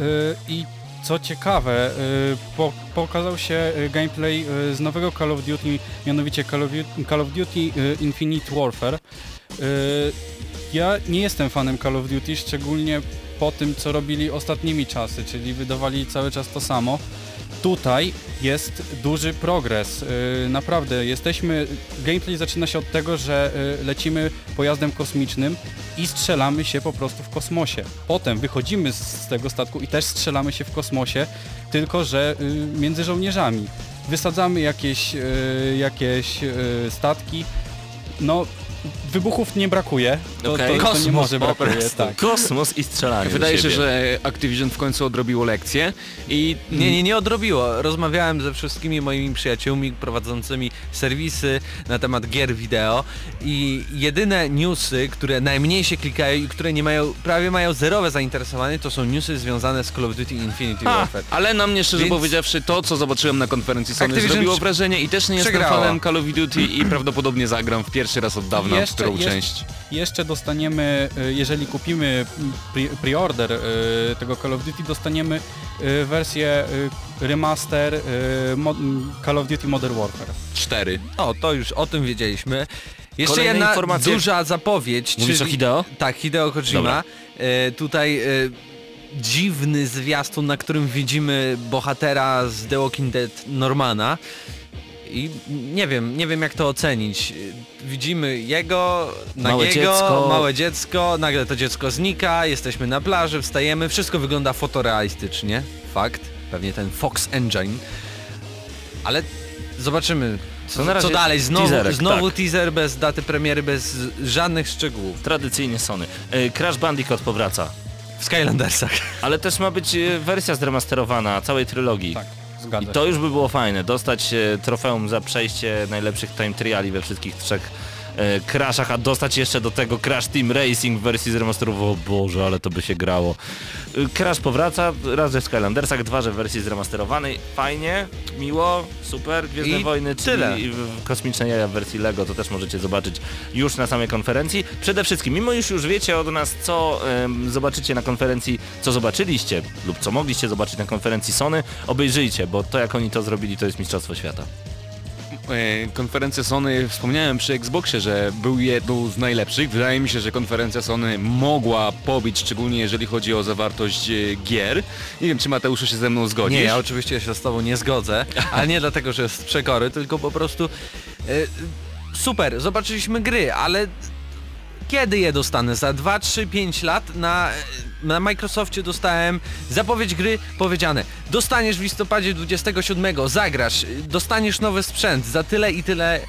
Y, I co ciekawe, y, po, pokazał się y, gameplay y, z nowego Call of Duty, mianowicie Call of, Duty- Call of Duty Infinite Warfare. Ja nie jestem fanem Call of Duty, szczególnie po tym, co robili ostatnimi czasy, czyli wydawali cały czas to samo. Tutaj jest duży progres. Y, Naprawdę, jesteśmy. Gameplay zaczyna się od tego, że y, lecimy pojazdem kosmicznym i strzelamy się po prostu w kosmosie. Potem wychodzimy z- tego statku i też strzelamy się w kosmosie, tylko że y, między żołnierzami. Wysadzamy jakieś, jakieś statki. No, wybuchów nie brakuje. To, Okej. to, to nie Kosmos może po brakuje, tak. Kosmos i strzelanie Wydaje się, że Activision w końcu odrobiło lekcję i Nie, nie, nie odrobiło. Rozmawiałem ze wszystkimi moimi przyjaciółmi prowadzącymi serwisy na temat gier wideo i jedyne newsy, które najmniej się klikają i które nie mają, prawie mają zerowe zainteresowanie, to są newsy związane z Call of Duty Infinity A, Warfare. ale na mnie szczerze Więc- powiedziawszy to, co zobaczyłem na konferencji Sony Activision zrobiło wrażenie i też nie jestem przegrała. fanem Call of Duty i prawdopodobnie zagram w pierwszy raz od dawna Jeszcze- którą jeszcze- część. Jeszcze dostaniemy, y, jeżeli kupimy pre- pre-order y, tego Call of Duty, dostaniemy y, wersję remaster Call of Duty Modern Warfare. Cztery. O, to już o tym wiedzieliśmy. Jeszcze Kolejne jedna informacje. duża zapowiedź. Mówisz o Hideo? Tak, Hideo Kojima. E, tutaj e, dziwny zwiastun, na którym widzimy bohatera z The Walking Dead Normana. I nie wiem, nie wiem jak to ocenić. Widzimy jego, Małe nagiego, dziecko. małe dziecko, nagle to dziecko znika, jesteśmy na plaży, wstajemy, wszystko wygląda fotorealistycznie, fakt, pewnie ten Fox Engine, ale zobaczymy, co, co dalej, znowu, teaserek, znowu tak. teaser bez daty premiery, bez żadnych szczegółów. Tradycyjnie Sony. E, Crash Bandicoot powraca. W Skylandersach. Ale też ma być e, wersja zremasterowana całej trylogii. Tak, I zgadza to się. już by było fajne, dostać trofeum za przejście najlepszych time triali we wszystkich trzech e, Crashach, a dostać jeszcze do tego Crash Team Racing w wersji zremasterowanej. O Boże, ale to by się grało. E, Crash powraca, raz że w Skylandersach, dwa że w wersji zremasterowanej. Fajnie, miło, super, Gwiezdne I Wojny, czyli tyle. i w- kosmiczne jaja w wersji LEGO, to też możecie zobaczyć już na samej konferencji. Przede wszystkim, mimo już już wiecie od nas, co em, zobaczycie na konferencji, co zobaczyliście lub co mogliście zobaczyć na konferencji Sony, obejrzyjcie, bo to jak oni to zrobili, to jest Mistrzostwo Świata. E, Konferencję Sony wspomniałem przy Xboxie, że był jedną z najlepszych. Wydaje mi się, że konferencja Sony mogła pobić, szczególnie jeżeli chodzi o zawartość e, gier. Nie wiem, czy Mateuszu się ze mną zgodzisz. Nie, ja oczywiście się z tobą nie zgodzę, ale nie dlatego, że jest przekory, tylko po prostu e, super, zobaczyliśmy gry, ale kiedy je dostanę? Za 2, 3, 5 lat na, na Microsoftie dostałem zapowiedź gry powiedziane. Dostaniesz w listopadzie 27, zagrasz, dostaniesz nowy sprzęt za tyle i tyle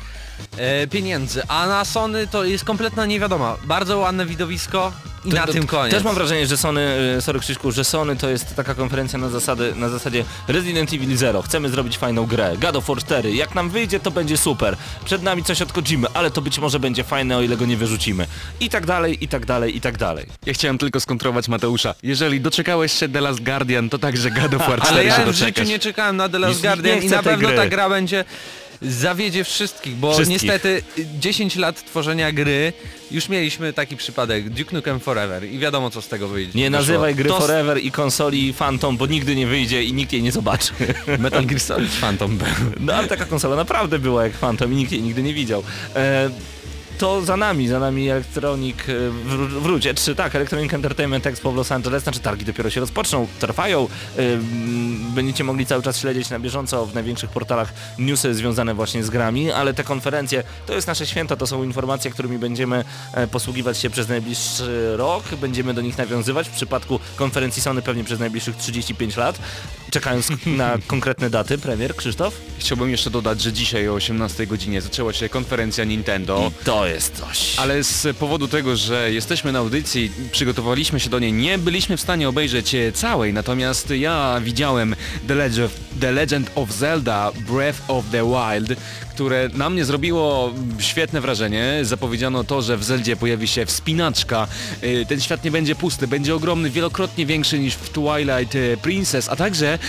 e, pieniędzy, a na Sony to jest kompletna niewiadoma. Bardzo ładne widowisko i na To- tym to- koniec. Też mam wrażenie, że Sony, e, sorry Krzyśku, że Sony to jest taka konferencja na, zasady, na zasadzie Resident Evil Zero. Chcemy zrobić fajną grę. God of War 4. Jak nam wyjdzie, to będzie super. Przed nami coś od Kojimy, ale to być może będzie fajne, o ile go nie wyrzucimy. I tak dalej, i tak dalej, i tak dalej. Ja chciałem tylko skontrować Mateusza. Jeżeli doczekałeś się The Last Guardian, to także God of War 4 Ale ja w życiu nie czekałem na The Last Guardian i na pewno gry. ta gra będzie zawiedzie wszystkich, bo Wszystkich. niestety 10 lat tworzenia gry już mieliśmy taki przypadek Duke Nukem Forever i wiadomo co z tego wyjdzie. Nie wyszło. nazywaj gry To Forever i konsoli Phantom, bo nigdy nie wyjdzie i nikt jej nie zobaczy. Metal Gear Solid Phantom był. No ale taka konsola naprawdę była jak Phantom i nikt jej nigdy nie widział. E, to za nami, za nami Electronic, e, wró- wróć, E3, tak, Electronic Entertainment Expo w Los Angeles, znaczy targi dopiero się rozpoczną, trwają, mm, będziecie mogli cały czas śledzić na bieżąco w największych portalach newsy związane właśnie z grami, ale te konferencje to jest nasze święto, to są informacje, którymi będziemy e, posługiwać się przez najbliższy rok, będziemy do nich nawiązywać, w przypadku konferencji Sony pewnie przez najbliższych 35 lat, czekając na konkretne daty, premier Krzysztof? Chciałbym jeszcze dodać, że dzisiaj o 18 godzinie zaczęła się konferencja Nintendo. I to jest coś. Ale z powodu tego, że jesteśmy na audycji, przygotowaliśmy się do niej, nie byliśmy w stanie obejrzeć e, całej, natomiast ja widziałem The Legend, The Legend of Zelda Breath of the Wild, które na mnie zrobiło świetne wrażenie. Zapowiedziano to, że w Zeldzie pojawi się wspinaczka. E, Ten świat nie będzie pusty, będzie ogromny, wielokrotnie większy niż w Twilight e, Princess, a także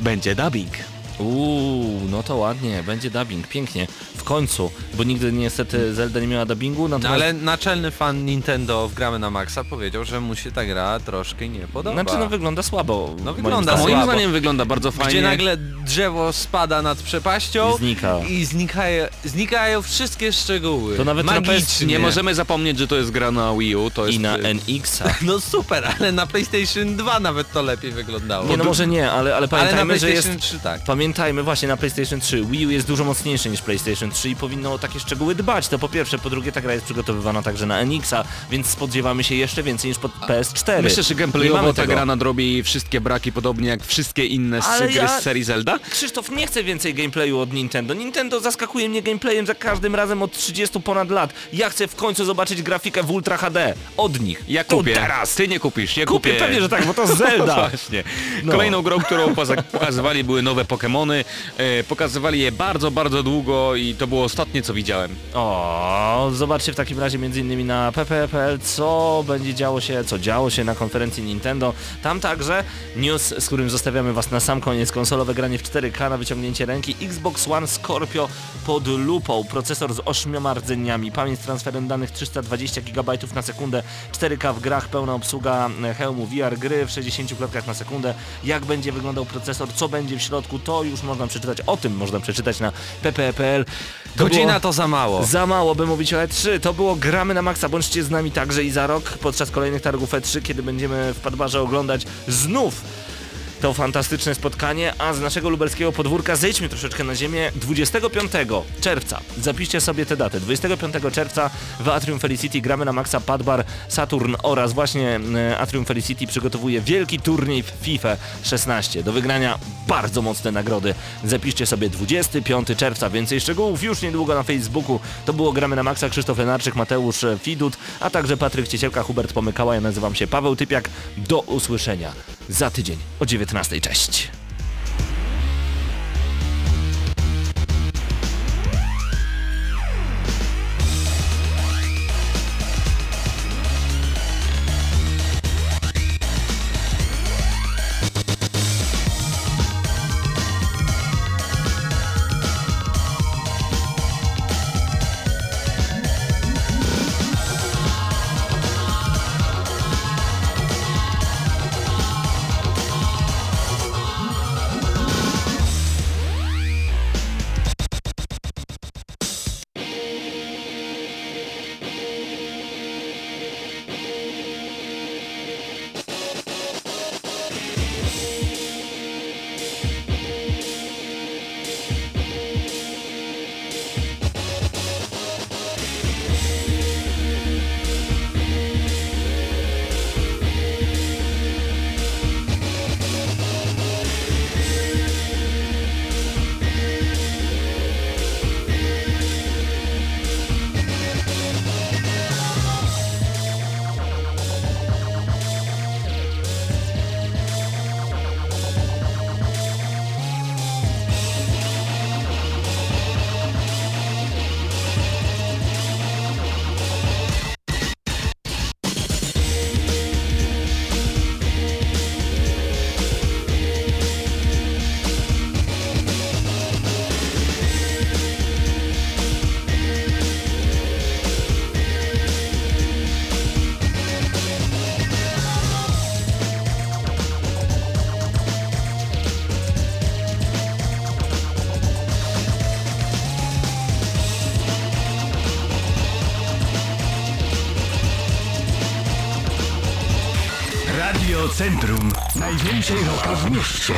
będzie dubbing. Uuu, no to ładnie, będzie dubbing, pięknie. W końcu, bo nigdy niestety Zelda nie miała dubbingu, No, natomiast... ale naczelny fan Nintendo w Gramy na Maxa powiedział, że mu się ta gra troszkę nie podoba. Znaczy no wygląda słabo. No moim wygląda moim słabo. zdaniem wygląda bardzo fajnie. Gdzie nagle drzewo spada nad przepaścią I znika. i znikają, znikają wszystkie szczegóły. To nawet na Magicznie. Nie możemy zapomnieć, że to jest gra na Wii U, to jest... I na NX-a. No super, ale na PlayStation 2 nawet to lepiej wyglądało. Nie no może nie, ale, ale ale na pamiętajmy, że PlayStation jest... 3 tak. Pamię Pamiętajmy właśnie na PlayStation 3, Wii U jest dużo mocniejszy niż PlayStation 3 i powinno o takie szczegóły dbać. To po pierwsze, po drugie ta gra jest przygotowywana także na NX-a, więc spodziewamy się jeszcze więcej niż pod PS4. Myślę, że gameplayowo ta gra nadrobi wszystkie braki, podobnie jak wszystkie inne z gry ja- z serii Zelda? Krzysztof nie chce więcej gameplayu od Nintendo. Nintendo zaskakuje mnie gameplayem za każdym razem od 30 ponad lat. Ja chcę w końcu zobaczyć grafikę w Ultra HD. Od nich. Ja Tu kupię. teraz. Ty nie kupisz, ja Kupię, kupię. pewnie, że tak, bo to Zelda. Właśnie. No. Kolejną grą, którą pokazywali były nowe Pokémony. E, pokazywali je bardzo, bardzo długo i to było ostatnie co widziałem. O, zobaczcie w takim razie między innymi na pp.pl co będzie działo się, co działo się na konferencji Nintendo. Tam także news, z którym zostawiamy Was na sam koniec. Konsolowe granie w 4K na wyciągnięcie ręki. Xbox One Scorpio pod lupą. Procesor z 8 rdzeniami. Pamięć z transferem danych 320 GB na sekundę. 4K w grach, pełna obsługa hełmu VR gry w 60 klatkach na sekundę. Jak będzie wyglądał procesor, co będzie w środku, to już można przeczytać. O tym można przeczytać na pp.pl. To Godzina to za mało. za mało, by mówić o E3. To było Gramy na Maxa. Bądźcie z nami także i za rok podczas kolejnych targów E3, kiedy będziemy w Padbarze oglądać znów to fantastyczne spotkanie, a z naszego lubelskiego podwórka zejdźmy troszeczkę na ziemię 25 czerwca. Zapiszcie sobie tę datę. 25 czerwca w Atrium Felicity gramy na Maxa Padbar Saturn oraz właśnie e, Atrium Felicity przygotowuje wielki turniej w FIFA 16. Do wygrania bardzo mocne nagrody. Zapiszcie sobie 25 czerwca. Więcej szczegółów już niedługo na Facebooku. To było Gramy na Maxa, Krzysztof Lenarczyk, Mateusz Fidut, a także Patryk Ciecielka, Hubert Pomykała. Ja nazywam się Paweł Typiak. Do usłyszenia za tydzień o 19. Cześć. Centrum. Najwięcej roka w mieście.